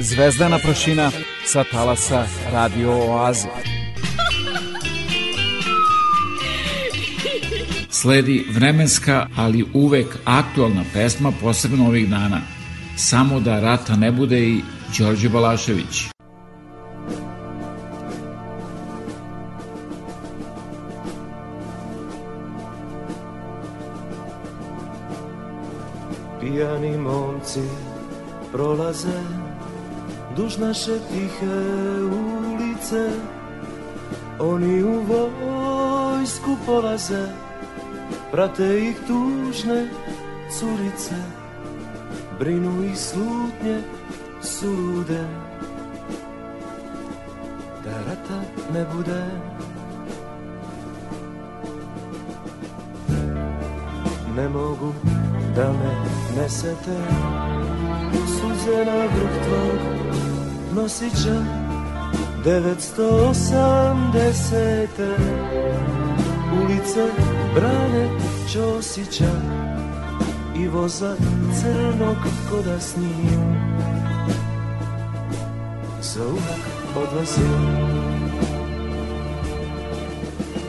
Speaker 1: Zvezdana prašina sa talasa Radio Oaze. Sledi vremenska, ali uvek aktualna pesma, posebno ovih dana. Samo da rata ne bude i Đorđe Balašević.
Speaker 50: Pijani momci prolaze duž naše tihe ulice Oni u vojsku polaze Prate ih tužne curice Brinu ih slutnje sulude Da rata ne bude. Ne mogu da me nesete. Suze na vrh tvog nosića 980. Ulice brane Ćosića I voza crnog koda s njim. Za uvek odlazim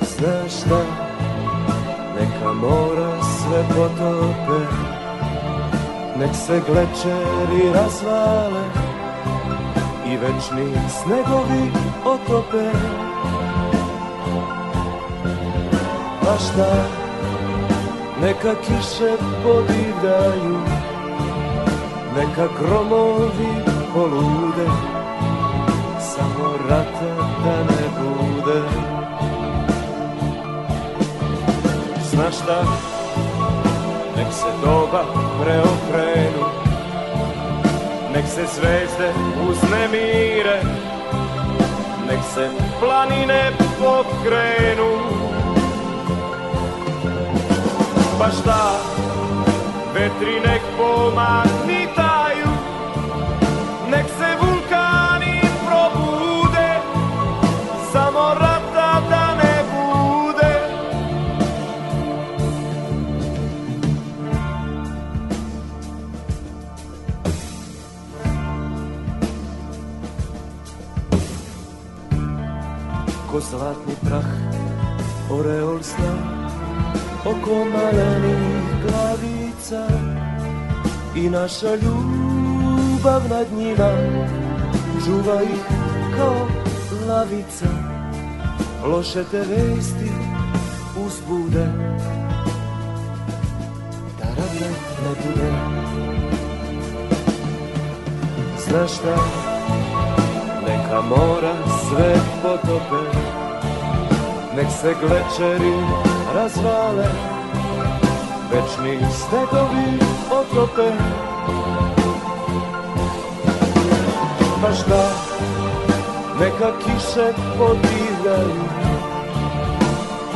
Speaker 50: Znaš šta?
Speaker 47: Neka mora sve potope Nek se glečeri razvale I večni snegovi otope Pa šta Neka kiše podivljaju Neka gromovi polude Samo rata da ne bude. Znaš šta? Nek se doba preokrenu Nek se zvezde uznemire Nek se planine pokrenu Pa šta Vetri nek pomagnitaju Nek se vulkani probude Samo rata da ne bude. Ko zlatni oko malenih glavica i naša ljubav nad njima čuva ih kao lavica. Loše te vesti uzbude da rata ne bude. Znaš šta? Neka mora sve potope nek se glečeri razvale Večni stegovi otope Pa šta, neka kiše podivljaju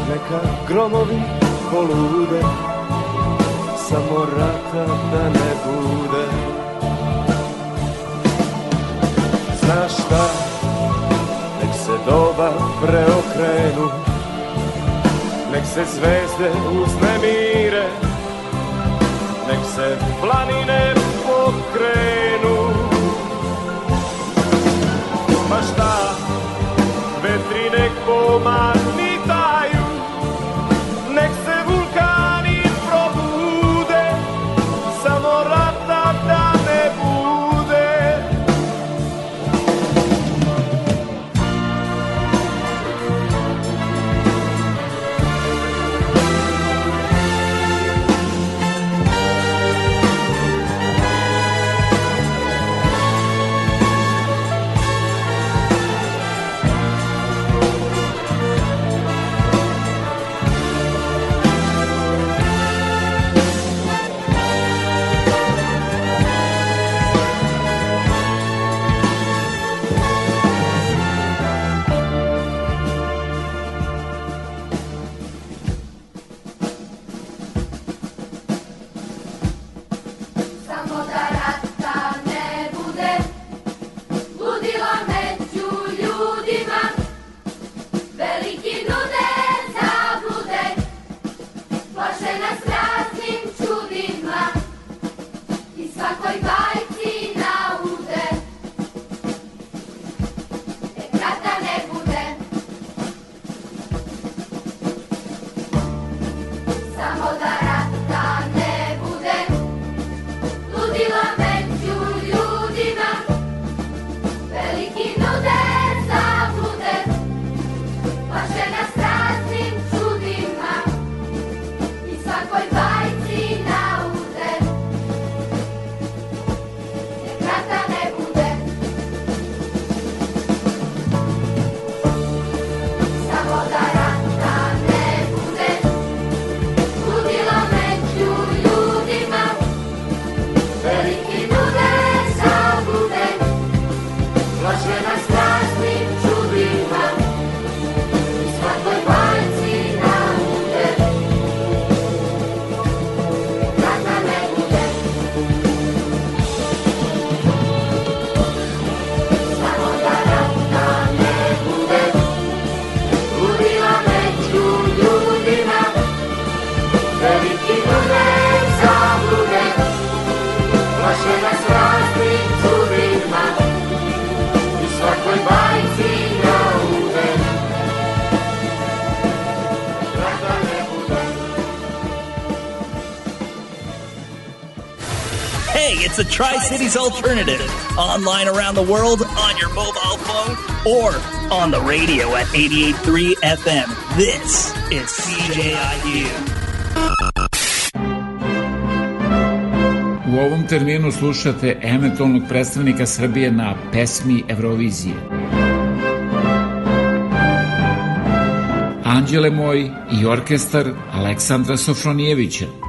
Speaker 47: Neka gromovi polude Samo rata da ne bude. Znaš šta, nek se doba preokrenu Nek se zvezde uznemire Nek se planine pokrenu. Pa šta, vetri nek pomagnitaju
Speaker 51: the Tri Cities Alternative. Online around the world, on your mobile phone, or on the radio at 88.3 FM. This is CJIU.
Speaker 2: U ovom terminu slušate eventualnog predstavnika Srbije na pesmi Eurovizije. Anđele moj i orkestar Aleksandra Sofronijevića.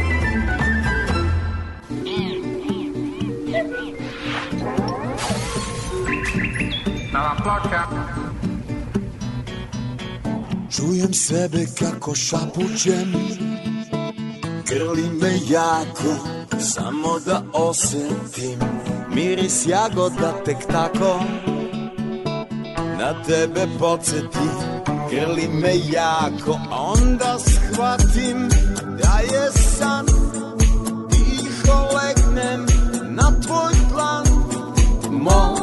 Speaker 52: Čujem sebe kako šapućem Grli me jako Samo da osetim. Miris jagoda tek tako Na tebe podsjeti Grli me jako Onda shvatim Da je san Tiho legnem Na tvoj plan. Molim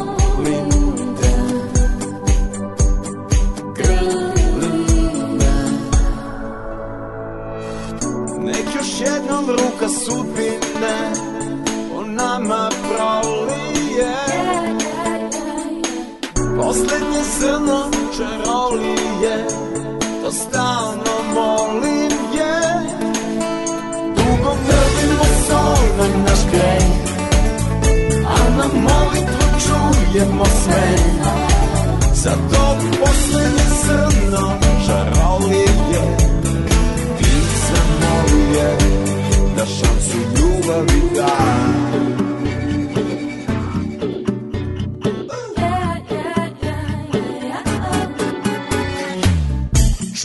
Speaker 52: Poslednje zrno čarolije To stalno molim je. Dugo grbimo sol na naš greh A na molitvu čujemo sve. Zato poslednje zrno čarolije Ti zamoluje da šansu ljubavi da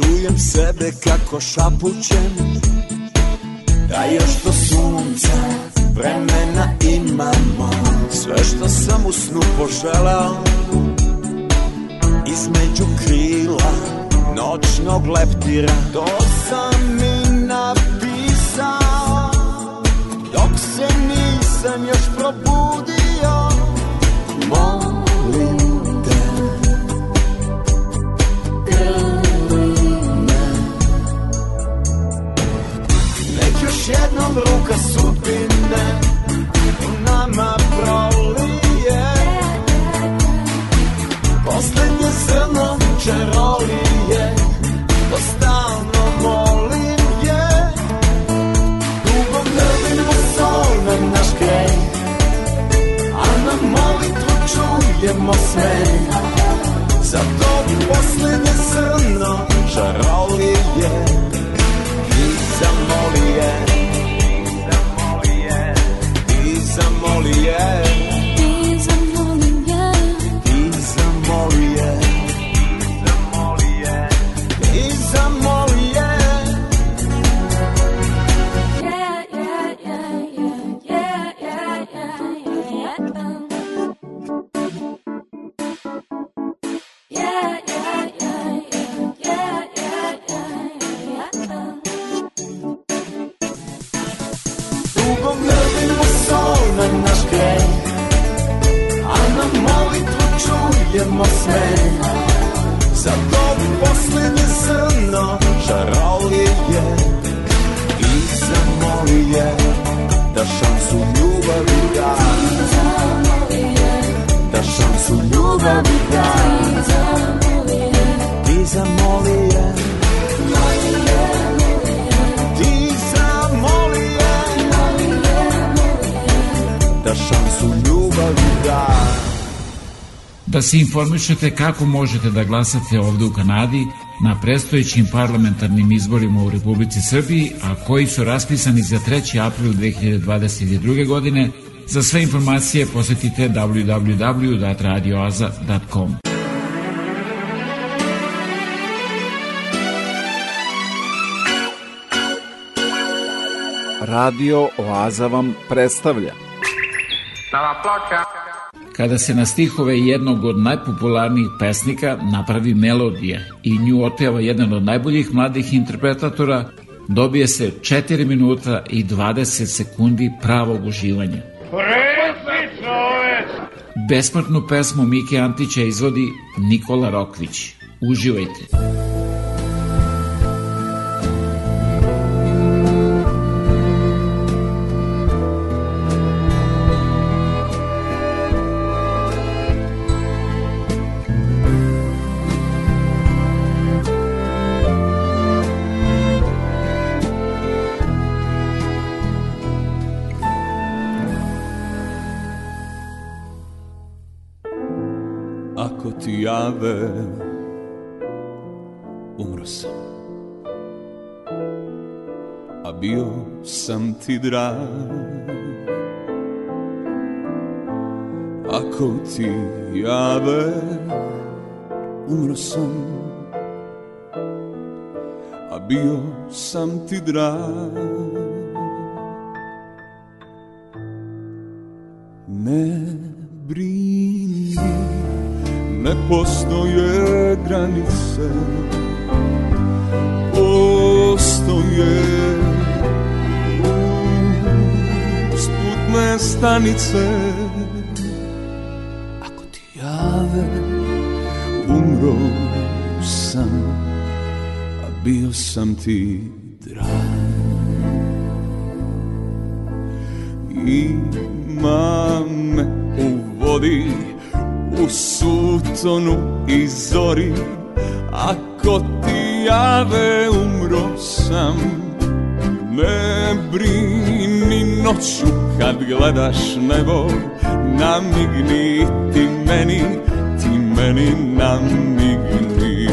Speaker 52: čujem sebe kako šapućem Da još do sunca vremena imamo. Sve što sam u snu poželao Između krila noćnog leptira. To sam mi napisao Dok se nisam još probudio jednom ruka sudbine U nama prolije. Poslednje zrno
Speaker 1: se informišete kako možete da glasate ovde u Kanadi na predstojećim parlamentarnim izborima u Republici Srbiji, a koji su raspisani za 3. april 2022. godine, za sve informacije posetite www.radioaza.com. Radio Oaza vam predstavlja
Speaker 53: Stava ploča.
Speaker 1: Kada se na stihove jednog od najpopularnijih pesnika napravi melodija i nju otpeva jedan od najboljih mladih interpretatora, dobije se 4 minuta i 20 sekundi pravog uživanja. Besmrtnu pesmu Mike Antića izvodi Nikola Rokvić. Uživajte.
Speaker 52: Ako ti jave Umro sam A bio sam ti drag Ako ti jave Umro sam A bio sam Ne postoje granice. Postoje usputne stanice. Ako ti jave umro sam A bio sam ti drag. Me u vodi u sutonu i zori Ako ti jave umro sam. Ne brini noću kad gledaš nebo Namigni ti meni, ti meni namigni.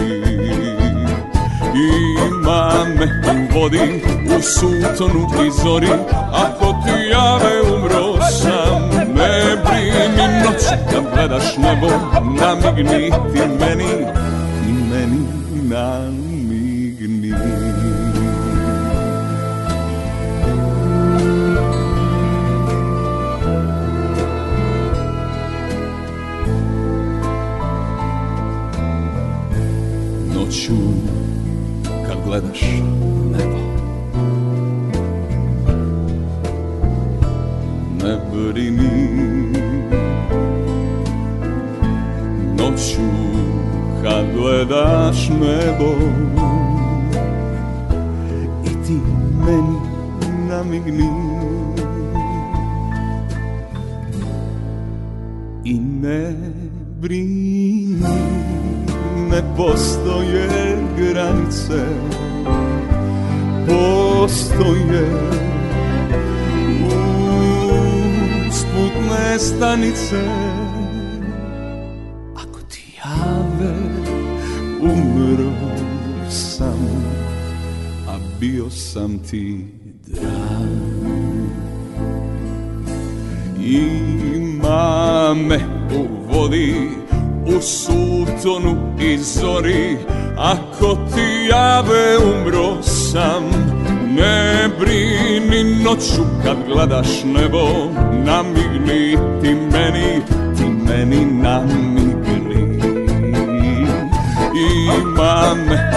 Speaker 52: Ima me u vodi, u sutonu i zori Ako ti jave umro sam brini noć da gledaš nebo namigni ti meni I meni namigni.
Speaker 54: Noću kad gledaš nebo ne brini. Noću kad gledaš nebo. I ti meni namigni. I ne brini Ne postoje granice. Postoje Usputne stanice bio sam ti drag Ima me u vodi U sutonu i zori Ako ti jave umro sam Ne brini noću kad gledaš nebo Namigni ti meni, ti meni namigni Ima me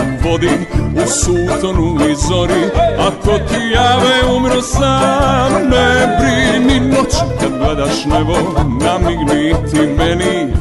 Speaker 54: u sutonu i zori. Ako ti jave umro sam Ne brini noću kad gledaš nebo Namigni ti meni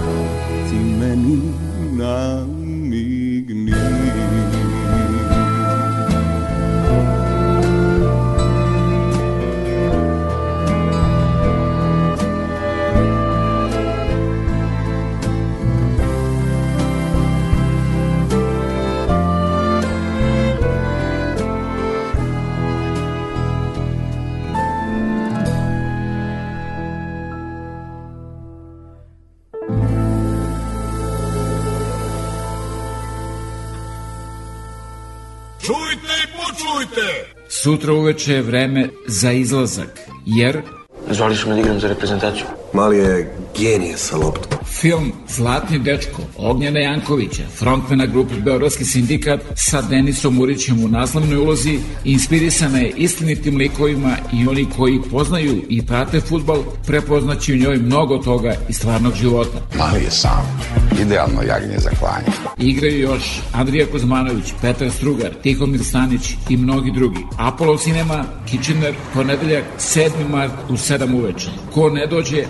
Speaker 1: Sutra uveče je vreme za izlazak, jer
Speaker 44: Zvali su me da igram za reprezentaciju.
Speaker 55: Mali je genije sa loptom.
Speaker 1: Film Zlatni dečko Ognjena Jankovića, frontmena grupe Beogradski sindikat sa Denisom Murićem u naslovnoj ulozi, inspirisana je istinitim likovima i oni koji poznaju i prate futbal prepoznaći u njoj mnogo toga iz stvarnog života.
Speaker 17: Mali je sam. Idealno jagnje za klanje.
Speaker 1: Igraju još Andrija Kozmanović, Petar Strugar, Tihomir Stanić i mnogi drugi. Apollo Cinema, Kitchener, ponedeljak 7. mart u 7 uveče. Ko ne dođe,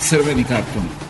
Speaker 1: crveni karton.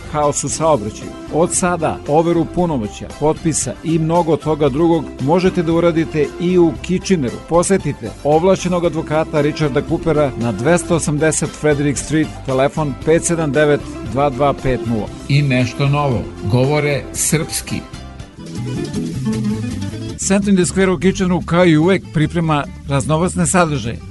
Speaker 1: haos u saobraćaju. Od sada, overu punomoća, potpisa i mnogo toga drugog možete da uradite i u Kitcheneru. Posetite ovlašćenog advokata Richarda Coopera na 280 Frederick Street, telefon 579 2250. I nešto novo, govore srpski. Centrum Square u Kitcheneru kao i uvek priprema raznovacne sadržaje,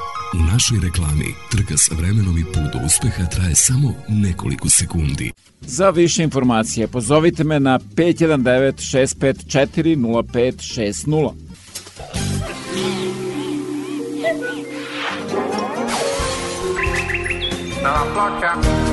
Speaker 56: u našoj reklami trka sa vremenom i put do uspeha traje samo nekoliko sekundi.
Speaker 1: Za više informacije pozovite me na 519 654 0560.
Speaker 47: Nova ploča.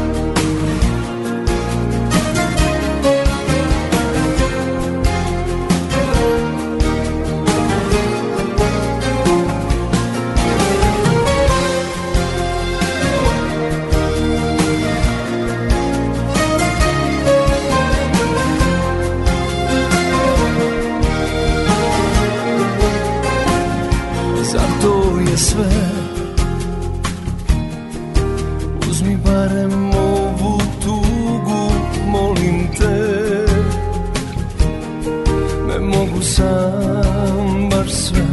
Speaker 57: Sam Baš sve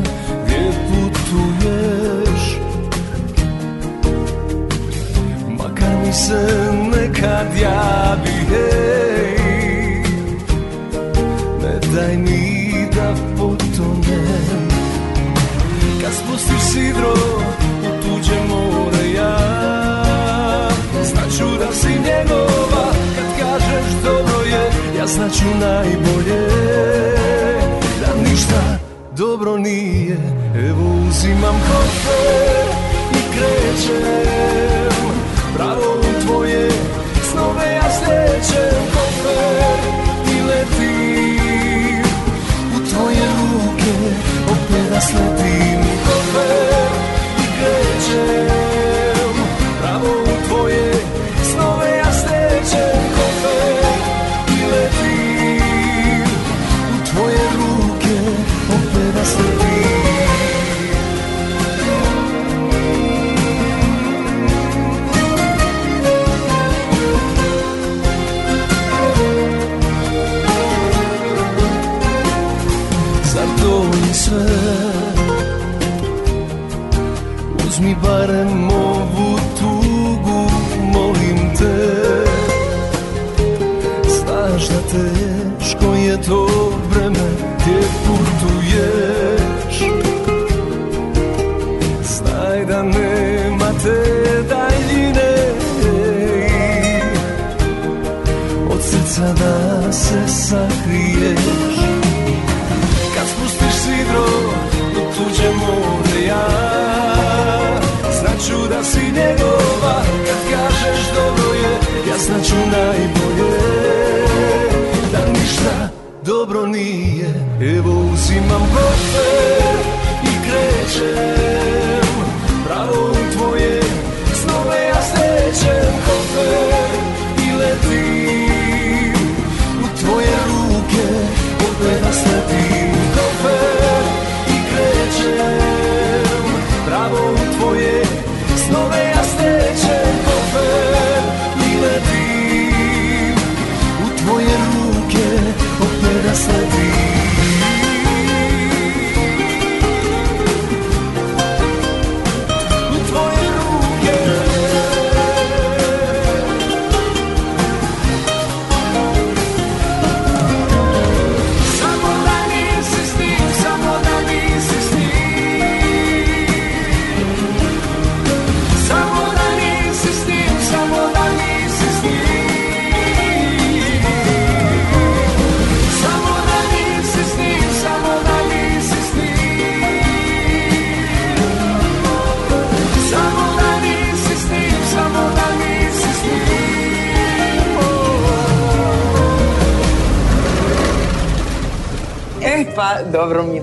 Speaker 57: gdje putuješ. Makar mi
Speaker 47: se nekad javi hej Ne daj mi da potonem. Kad spustiš sidro u tuđe more ja Znaću da si njegova. Kad kažeš dobro je Ja znaću najbolje dobro nije Evo uzimam kofer i krećem. Pravo u tvoje snove ja slećem kofer i letim. U tvoje ruke opet da sletim kofer i krećem barem ovu tugu Molim te. Znaš da teško je to vreme Gdje putuješ. Znaj da nema te daljine. Od srca da se sakriješ Znaću najbolje. Da ništa dobro nije Evo uzimam kofer i krećem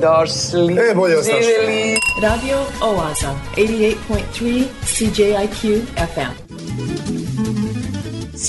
Speaker 58: došli.
Speaker 43: E, bolje vas našli.
Speaker 59: Radio Oaza, 88.3 CJIQ FM.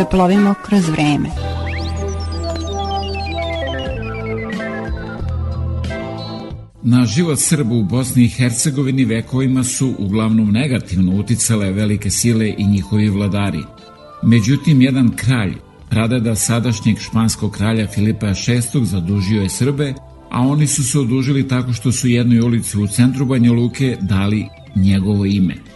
Speaker 60: Zaplovimo kroz vreme.
Speaker 61: Na život Srba u Bosni i Hercegovini vekovima su uglavnom negativno uticale velike sile i njihovi vladari. Međutim, jedan kralj, pradeda sadašnjeg španskog kralja Filipa VI zadužio je Srbe, a oni su se odužili tako što su jednoj ulici u centru Banja Luke dali njegovo ime.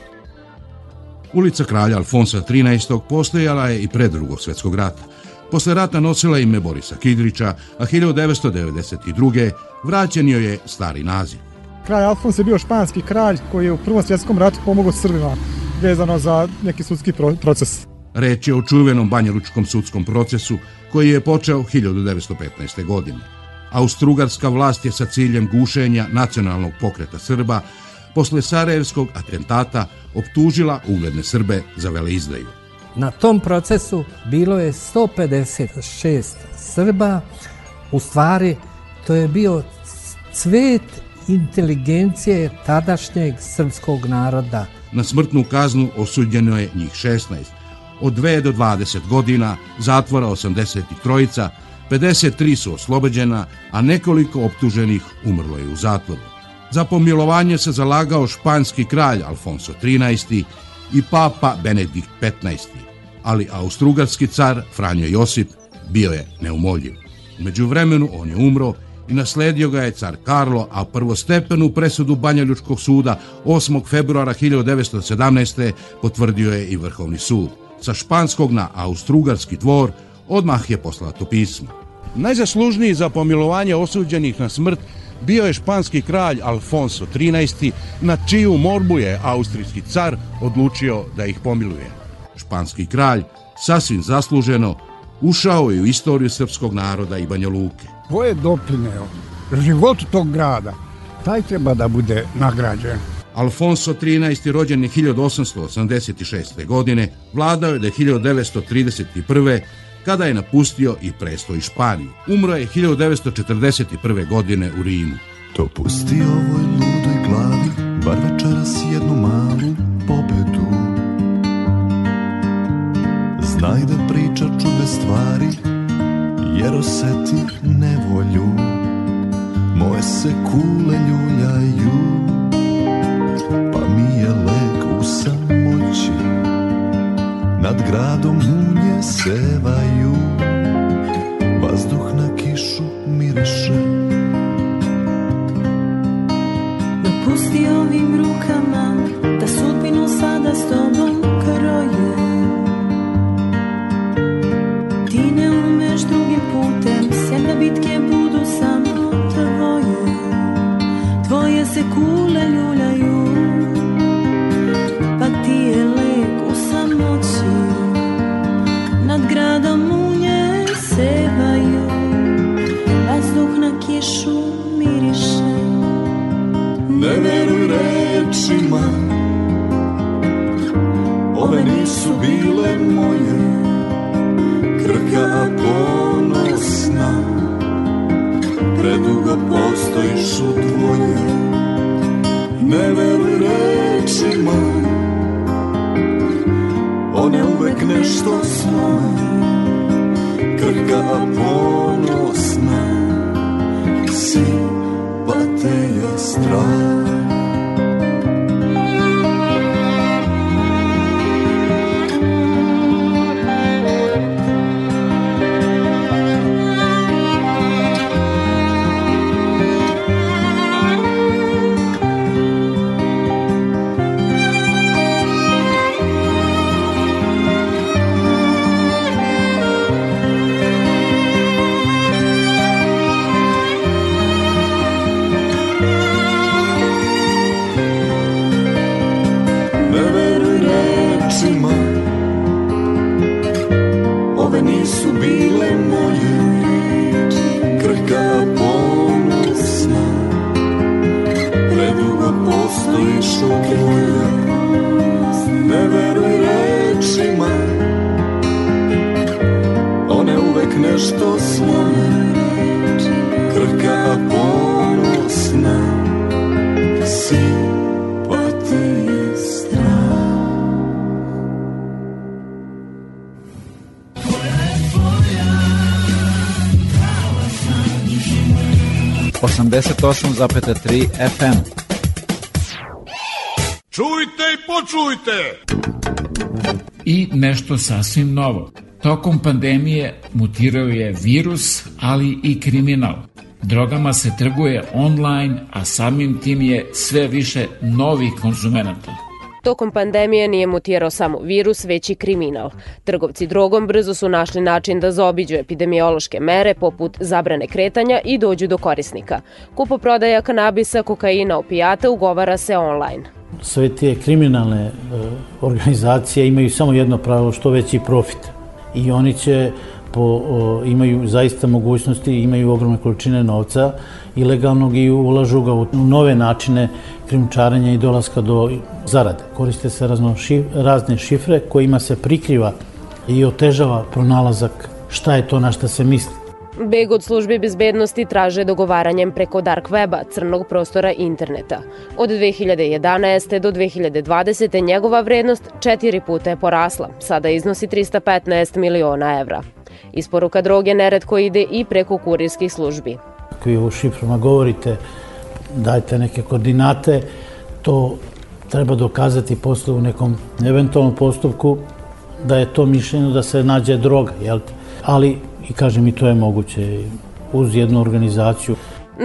Speaker 62: Ulica kralja Alfonsa XIII. postojala je i pre drugog svjetskog rata. Posle rata nosila ime Borisa Kidrića, a 1992. vraćen joj je stari naziv.
Speaker 63: Kralj Alfons je bio španski kralj koji je u Prvom svjetskom ratu pomogao Srbima vezano za neki sudski pro- proces.
Speaker 62: Reč je o čuvenom banjalučkom sudskom procesu koji je počeo 1915. godine. Austrugarska vlast je sa ciljem gušenja nacionalnog pokreta Srba posle Sarajevskog atentata optužila ugledne Srbe za veleizdaju.
Speaker 64: Na tom procesu bilo je 156 Srba, u stvari to je bio cvet inteligencije tadašnjeg srpskog naroda.
Speaker 62: na smrtnu kaznu osuđeno je njih 16. Od 2 do 20 godina, zatvora 83, 53 su oslobođena, a nekoliko optuženih umrlo je u zatvoru. Za pomilovanje se zalagao španski kralj Alfonso XIII i papa Benedikt XV, ali austrugarski car Franjo Josip bio je neumoljiv. Umeđu vremenu on je umro i nasledio ga je car Karlo, a prvostepenu presudu Banja Ljučkog suda 8. februara 1917. potvrdio je i Vrhovni sud. Sa španskog na austrugarski dvor odmah je poslato pismo. Najzaslužniji za pomilovanje osuđenih na smrt bio je španski kralj Alfonso XIII, na čiju morbu je austrijski car odlučio da ih pomiluje. Španski kralj, sasvim zasluženo, ušao je u istoriju srpskog naroda i Banja Luke.
Speaker 65: Ko je doprineo životu tog grada, taj treba da bude nagrađen.
Speaker 62: Alfonso XIII. rođen je 1886. godine, vladao je do 1931 kada je napustio i prestoj Španiju. Umro je 1941. godine u Rimu.
Speaker 9: To pusti ovoj ludoj glavi, bar večeras jednu malu pobedu. Znaj da priča čude stvari, jer oseti nevolju. Moje se kule ljuljaju, Nad gradom munje sevaju Vazduh na kišu miriše.
Speaker 2: Dopusti ovim rukama Da sudbinu sada s tobom kroje. Ti ne umeš drugim putem Sem da bitke budu samo tvoje. Tvoje se kule ljuljaju Kišu miriše
Speaker 9: Ne veruj rečima Ove nisu bile moje. Krka ponosna Predugo postojiš u dvoje Ne veruj rečima One uvek nešto svoje Krka ponosna Si pa te je strah
Speaker 66: 88,3 FM.
Speaker 67: Čujte i počujte!
Speaker 1: I nešto sasvim novo. Tokom pandemije mutirao je virus, ali i kriminal. Drogama se trguje online, a samim tim je sve više novih konzumenata.
Speaker 68: Tokom pandemije nije mutirao samo virus, već i kriminal. Trgovci drogom brzo su našli način da zaobiđu epidemiološke mere poput zabrane kretanja i dođu do korisnika. Kupoprodaja kanabisa, kokaina, opijata ugovara se online.
Speaker 69: Sve te kriminalne e, organizacije imaju samo jedno pravilo, što veći profit. I oni će po, o, imaju zaista mogućnosti, imaju ogromne količine novca ilegalnog i ulažu ga u nove načine krimčarenja i dolaska do zarade. Koriste se razno šif, razne šifre kojima se prikriva i otežava pronalazak šta je to na šta se misli.
Speaker 68: Beg od službi bezbednosti traže dogovaranjem preko dark weba, crnog prostora interneta. Od 2011. do 2020. njegova vrednost četiri puta je porasla, sada iznosi 315 miliona evra. Isporuka droge neretko ide i preko kurirskih službi.
Speaker 69: Ako vi u šiframa govorite, dajte neke koordinate, to treba dokazati posle u nekom eventualnom postupku da je to mišljeno da se nađe droga, jel? Ali, i kažem, i to je moguće uz jednu organizaciju.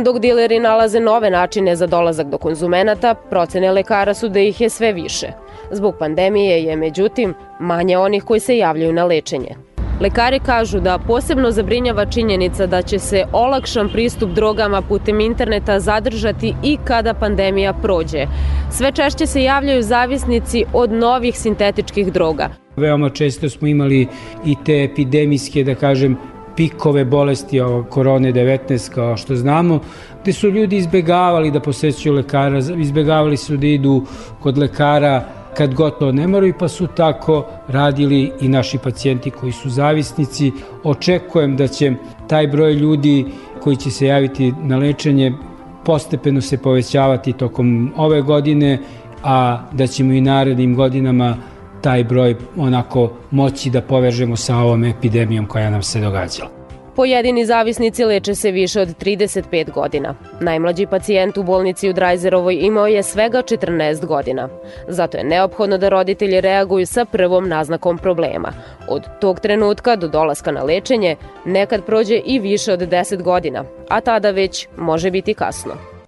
Speaker 68: Dok dileri nalaze nove načine za dolazak do konzumenata, procene lekara su da ih je sve više. Zbog pandemije je, međutim, manje onih koji se javljaju na lečenje. Lekari kažu da posebno zabrinjava činjenica da će se olakšan pristup drogama putem interneta zadržati i kada pandemija prođe. Sve češće se javljaju zavisnici od novih sintetičkih droga.
Speaker 70: Veoma često smo imali i te epidemijske, da kažem, pikove bolesti korone 19 kao što znamo, gde su ljudi izbegavali da posećuju lekara, izbegavali su da idu kod lekara kad gotovo ne moraju, pa su tako radili i naši pacijenti koji su zavisnici. Očekujem da će taj broj ljudi koji će se javiti na lečenje postepeno se povećavati tokom ove godine, a da ćemo i narednim godinama taj broj onako moći da povežemo sa ovom epidemijom koja nam se događala.
Speaker 68: Pojedini zavisnici leče se više od 35 godina. Najmlađi pacijent u bolnici u Drajzerovoj imao je svega 14 godina. Zato je neophodno da roditelji reaguju sa prvom naznakom problema. Od tog trenutka do dolaska na lečenje nekad prođe i više od 10 godina, a tada već može biti kasno.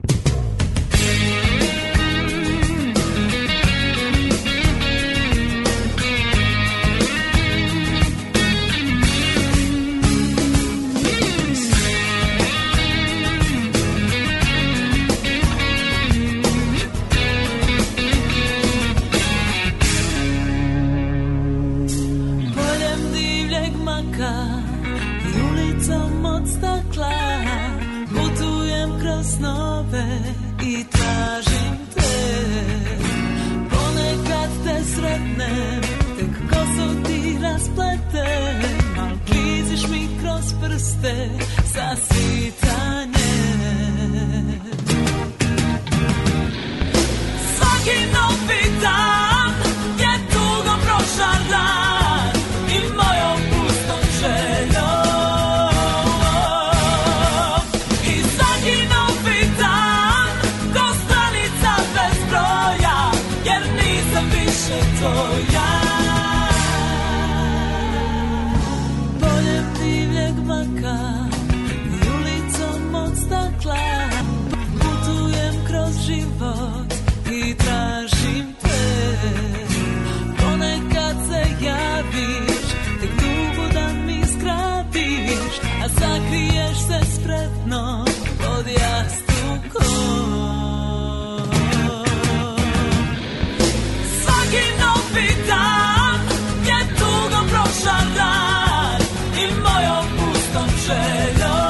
Speaker 68: nią pustą przelot.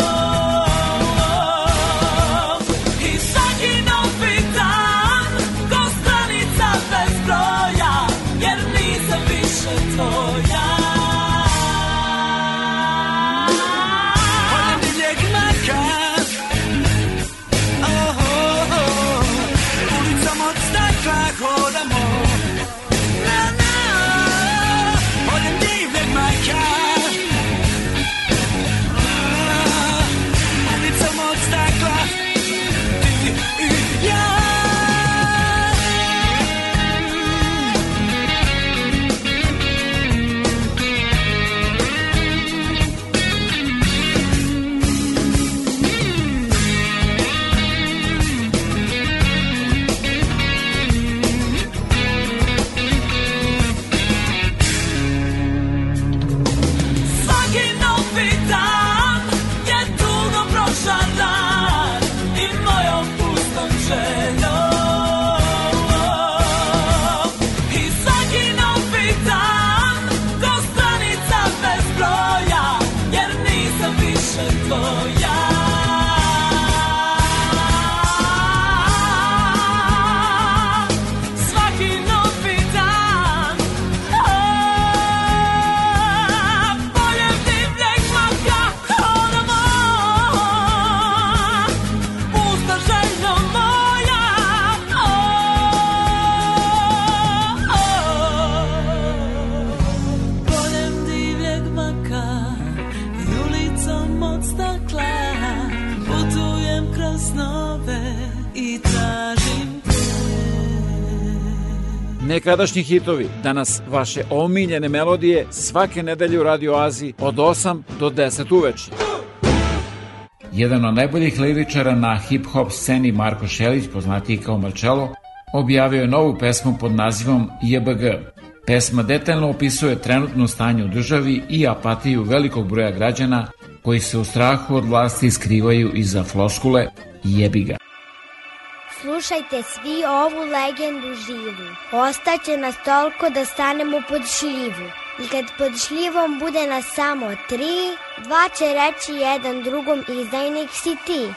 Speaker 1: Nekadašnji hitovi, danas vaše omiljene melodije svake nedelje u Radio Aziji od 8 do 10 uveče. Jedan od najboljih liričara na hip-hop sceni Marko Šelić, poznatiji kao Marcello, objavio je novu pesmu pod nazivom JBG. Pesma detaljno opisuje trenutno stanje u državi i apatiju velikog broja građana koji se u strahu od vlasti skrivaju iza floskule jebiga.
Speaker 71: Slušajte svi ovu legendu živu. Ostaće nas toliko da stanemo pod šljivu. I kad pod šljivom bude nas samo tri, dva će reći jedan drugom izdajnik si ti.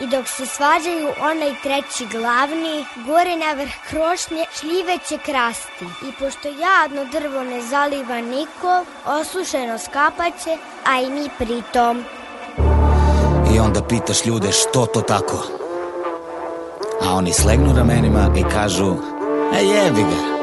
Speaker 71: I dok se svađaju onaj treći glavni, gore na vrh krošnje šljive će krasti. I pošto jadno drvo ne zaliva niko, osušeno skapaće, a i mi pritom.
Speaker 72: I onda pitaš ljude što to tako? A oni slegnu ramenima i kažu, e jebi ga.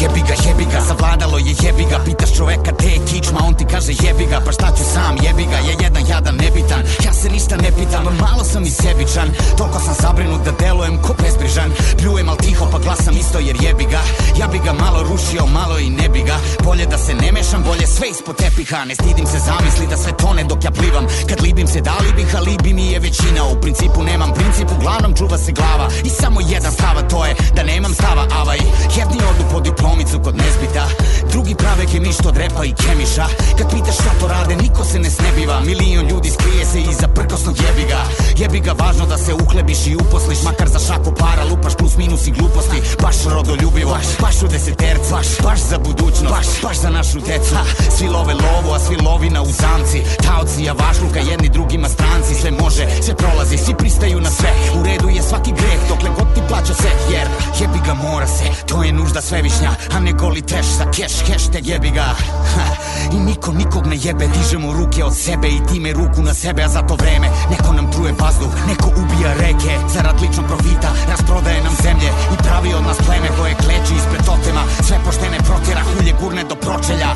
Speaker 73: Jebi ga, jebi ga, savladalo je jebi ga. Pitaš čoveka te je kičma, on ti kaže jebi ga. Pa šta ću sam, jebi ga, je jedan jadan nebitan. Ja se ništa ne pitam, malo sam i sebičan. Toliko sam zabrinut da delujem ko bezbrižan. Pljujem al tiho pa glasam isto jer jebi ga. Ja bi ga malo rušio, malo i ne bi ga. Bolje da se ne mešam, bolje sve ispod tepiha. Ne stidim se zamisli da sve tone dok ja plivam. Kad libim se da li bih, a libi mi je većina. U principu nemam princip, uglavnom čuva se glava. I samo jedan stava, to je da nemam stava Avaj, jedni odu po diplomicu kod nezbita. Drugi prave kemiš od repa i kemiša. Kad pitaš šta to rade, niko se ne snebiva. Milion ljudi skrije se iza prkosnog jebiga. Jebiga, važno da se uhlebiš i uposliš Makar za šaku para lupaš plus minus i gluposti. Baš rodoljubivo, baš, baš u desetercu Baš, baš za budućnost, baš, baš za našu decu. Ha, Svi love lovu, a svi lovina u zamci. Taoci javašluka, jedni drugima stranci. Sve može, sve prolazi, svi pristaju na sve. U redu je svaki greh, dokle god ti plaća se Jer jebiga mora se, to je nužda svevišnja A ne goli trash za cash, hashtag jebi ga. Ha, I niko nikog ne jebe, dižemo ruke od sebe I time ruku na sebe, a za to vreme Neko nam truje vazduh, neko ubija reke Zarad ličnog profita, rasprodaje nam zemlje I pravi od nas pleme koje kleči ispred totema Sve poštene protjera, hulje gurne do pročelja.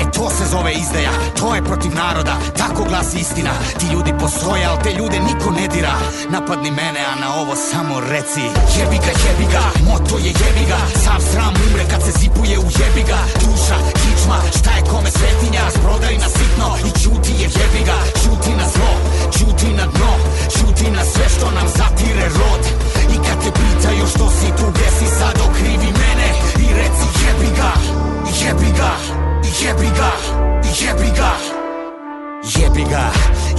Speaker 73: E to se zove izdaja, to je protiv naroda Tako glasi istina, ti ljudi postoje, al te ljude niko ne dira. Napadni mene, a na ovo samo reci Jebi ga, jebi ga, moto je jebi ga Sav sram umre kad se zipuje u jebi ga. Duša, kičma, šta je kome svetinja Rasprodaj na sitno i ćuti jer jebi ga. Ćuti na zlo, ćuti na dno Ćuti na sve što nam zatire rod. I kad te pitaju što si tu, gde si sad okrivi mene I reci jebi ga, jebi ga, jebi ga, jebi ga Jebi ga,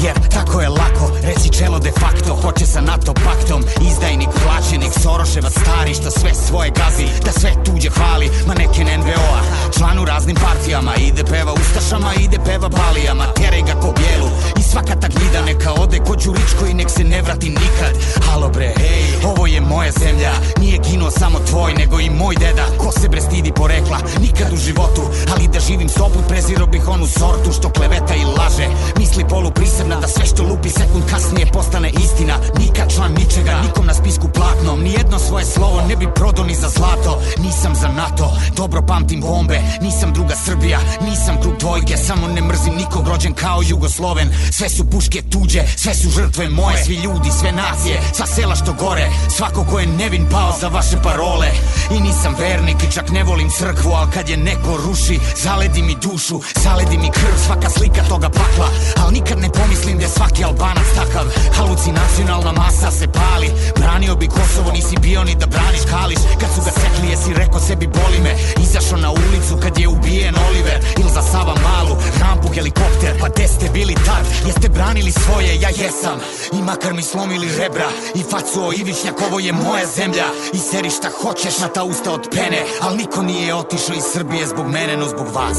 Speaker 73: jer tako je lako. Reći čelo de facto Hoće sa NATO paktom, izdajnik plaćenik Soroševa stari što sve svoje gazi Da sve tuđe hvali, ma neken NVO-a Član u raznim partijama, ide peva ustašama Ide peva balijama, teraj ga ko bijelu svaka ta gnida neka ode ko Đuričko I nek se ne vrati nikad. Halo bre, hej, ovo je moja zemlja Nije ginuo samo tvoj, nego i moj deda Ko se bre stidi porekla, nikad u životu Ali da živim sobu, preziro bih onu sortu Što kleveta i laže. Misli polu prisebna da sve što lupi sekund kasnije postane istina Nikad član ničega, nikom na spisku platnom Nijedno svoje slovo ne bi prodao ni za zlato. Nisam za NATO, dobro pamtim bombe Nisam druga Srbija, nisam krug dvojke Samo ne mrzim nikog rođen kao Jugosloven. Sve su puške tuđe, sve su žrtve moje. Svi ljudi, sve nacije, sva sela što gore. Svako ko je nevin pao za vaše parole. I nisam vernik i čak ne volim crkvu Al kad je neko ruši, zaledi mi dušu Zaledi mi krv, svaka slika toga pakla Al nikad ne pomislim da je svaki albanac takav. Halucinacionalna masa se pali Branio bi Kosovo, nisi bio ni da braniš Kališ, kad su ga sekli jesi rekao sebi boli me. Izašao na ulicu kad je ubijen Oliver Il za Sava Malu, rampu, helikopter Pa gde ste bili tad, jeste branili svoje, ja jesam. I makar mi slomili rebra I facu o Ivišnjak, ovo je moja zemlja. I seri šta hoćeš na ta usta od pene. Al niko nije otišao iz Srbije zbog mene, no zbog vas.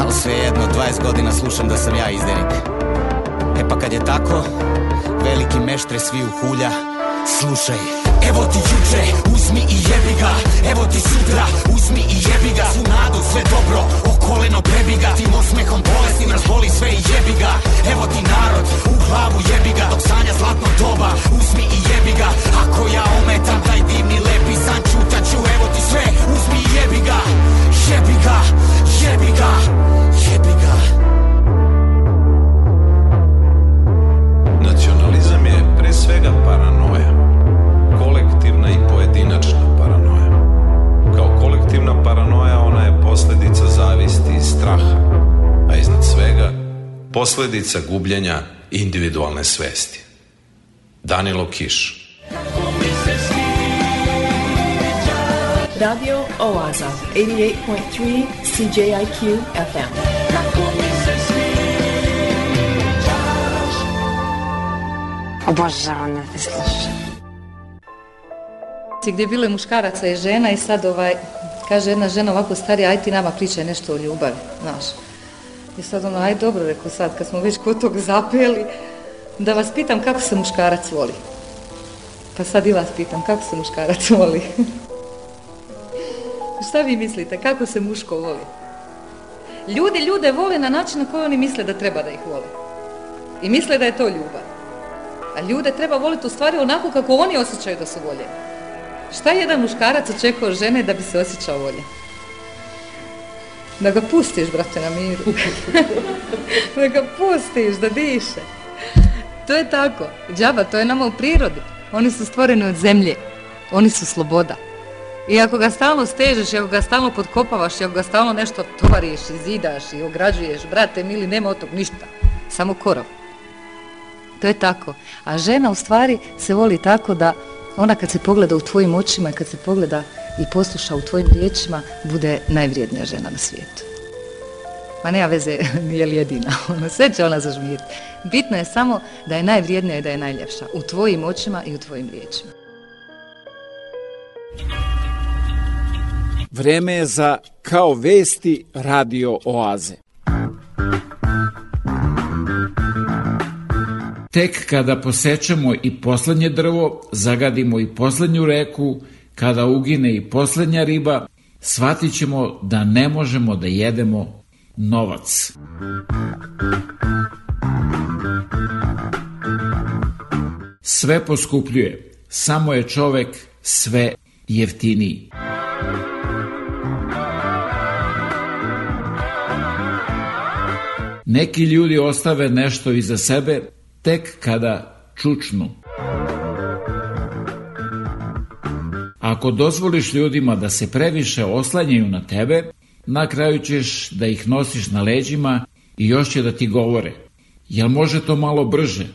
Speaker 73: Ali svejedno, 20 godina slušam da sam ja izdenik E pa kad je tako, veliki meštre svi u hulja Slušaj, evo ti juče, uzmi i jebi ga. Evo ti sutra, uzmi i jebi ga. Svu nadu, sve dobro, o koleno prebi ga. Tim osmehom bolesnim razboli sve i jebi ga. Evo ti narod, u glavu jebi ga. Dok sanja zlatno doba, uzmi i jebi ga. Ako ja ometam taj divni lepi san Čutaću, evo ti sve, uzmi i jebi ga. Jebi ga, jebi ga, jebi ga.
Speaker 74: Nacionalizam je pre svega paranoja, kolektivna paranoja, ona je posledica zavisti i straha, a iznad svega posledica gubljenja individualne svesti. Danilo Kiš
Speaker 59: Radio Oaza, 88.3 CJIQ FM.
Speaker 32: Obožavam da te slušam.
Speaker 75: Gdje bilo muškaraca i žena i sad ovaj kaže jedna žena ovako starija, aj ti nama pričaj nešto o ljubavi, znaš. I sad ono, aj dobro, rekao sad, kad smo već kod tog zapeli, da vas pitam kako se muškarac voli. Pa sad i vas pitam, kako se muškarac voli? Šta vi mislite, kako se muško voli? Ljudi ljude vole na način na koji oni misle da treba da ih vole. I misle da je to ljubav. A ljude treba voliti u stvari onako kako oni osjećaju da su voljeni. Šta je jedan muškarac očekao od žene da bi se osjećao voljen? Da ga pustiš, brate, na miru. da ga pustiš, da diše. To je tako. Džaba, to je nama u prirodi. Oni su stvoreni od zemlje. Oni su sloboda. I ako ga stalno stežeš, ako ga stalno podkopavaš, ako ga stalno nešto tovariš i zidaš i ograđuješ, brate, mili, nema od tog ništa. Samo korov. To je tako. A žena u stvari se voli tako da ona kad se pogleda u tvojim očima i kad se pogleda i posluša u tvojim riječima, bude najvrijednija žena na svijetu. Ma nema veze, nije li jedina. Ono, sve će ona zažmiriti. Bitno je samo da je najvrijednija i da je najljepša. U tvojim očima i u tvojim riječima.
Speaker 76: Vreme je za Kao vesti radio oaze.
Speaker 1: Tek kada posečemo i poslednje drvo, zagadimo i poslednju reku, kada ugine i poslednja riba, shvatit ćemo da ne možemo da jedemo novac. Sve poskupljuje, samo je čovek sve jeftiniji. Neki ljudi ostave nešto iza sebe tek kada čučnu. Ako dozvoliš ljudima da se previše oslanjaju na tebe, na kraju ćeš da ih nosiš na leđima i još će da ti govore. Jel može to malo brže?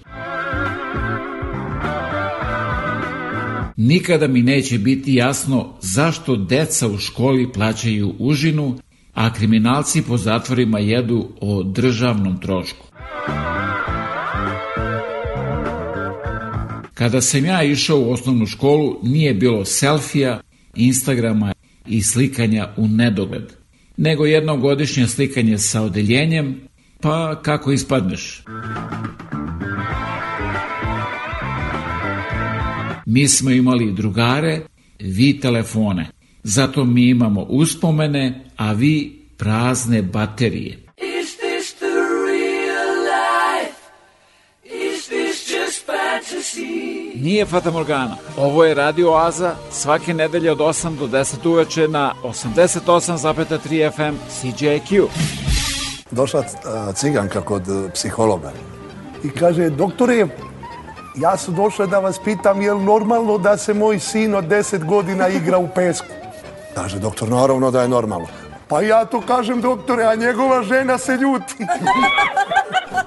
Speaker 1: Nikada mi neće biti jasno zašto deca u školi plaćaju užinu, a kriminalci po zatvorima jedu o državnom trošku. Kada sam ja išao u osnovnu školu, nije bilo selfija, Instagrama i slikanja u nedogled, nego jednogodišnje slikanje sa odeljenjem, pa kako ispadneš. Mi smo imali drugare, vi telefone. Zato mi imamo uspomene, a vi prazne baterije.
Speaker 76: Nije Fata Morgana. Ovo je Radio Oaza svake nedelje od 8 do 10 uveče na 88,3 FM CJQ.
Speaker 9: Došla ciganka kod e, psihologa i kaže, doktore, ja sam došla da vas pitam je li normalno da se moj sin od 10 godina igra u pesku? Kaže, doktor, naravno da je normalno. Pa ja to kažem, doktore, a njegova žena se ljuti.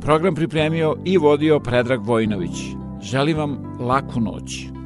Speaker 76: Program pripremio i vodio Predrag Vojnović. Želim vam laku noć.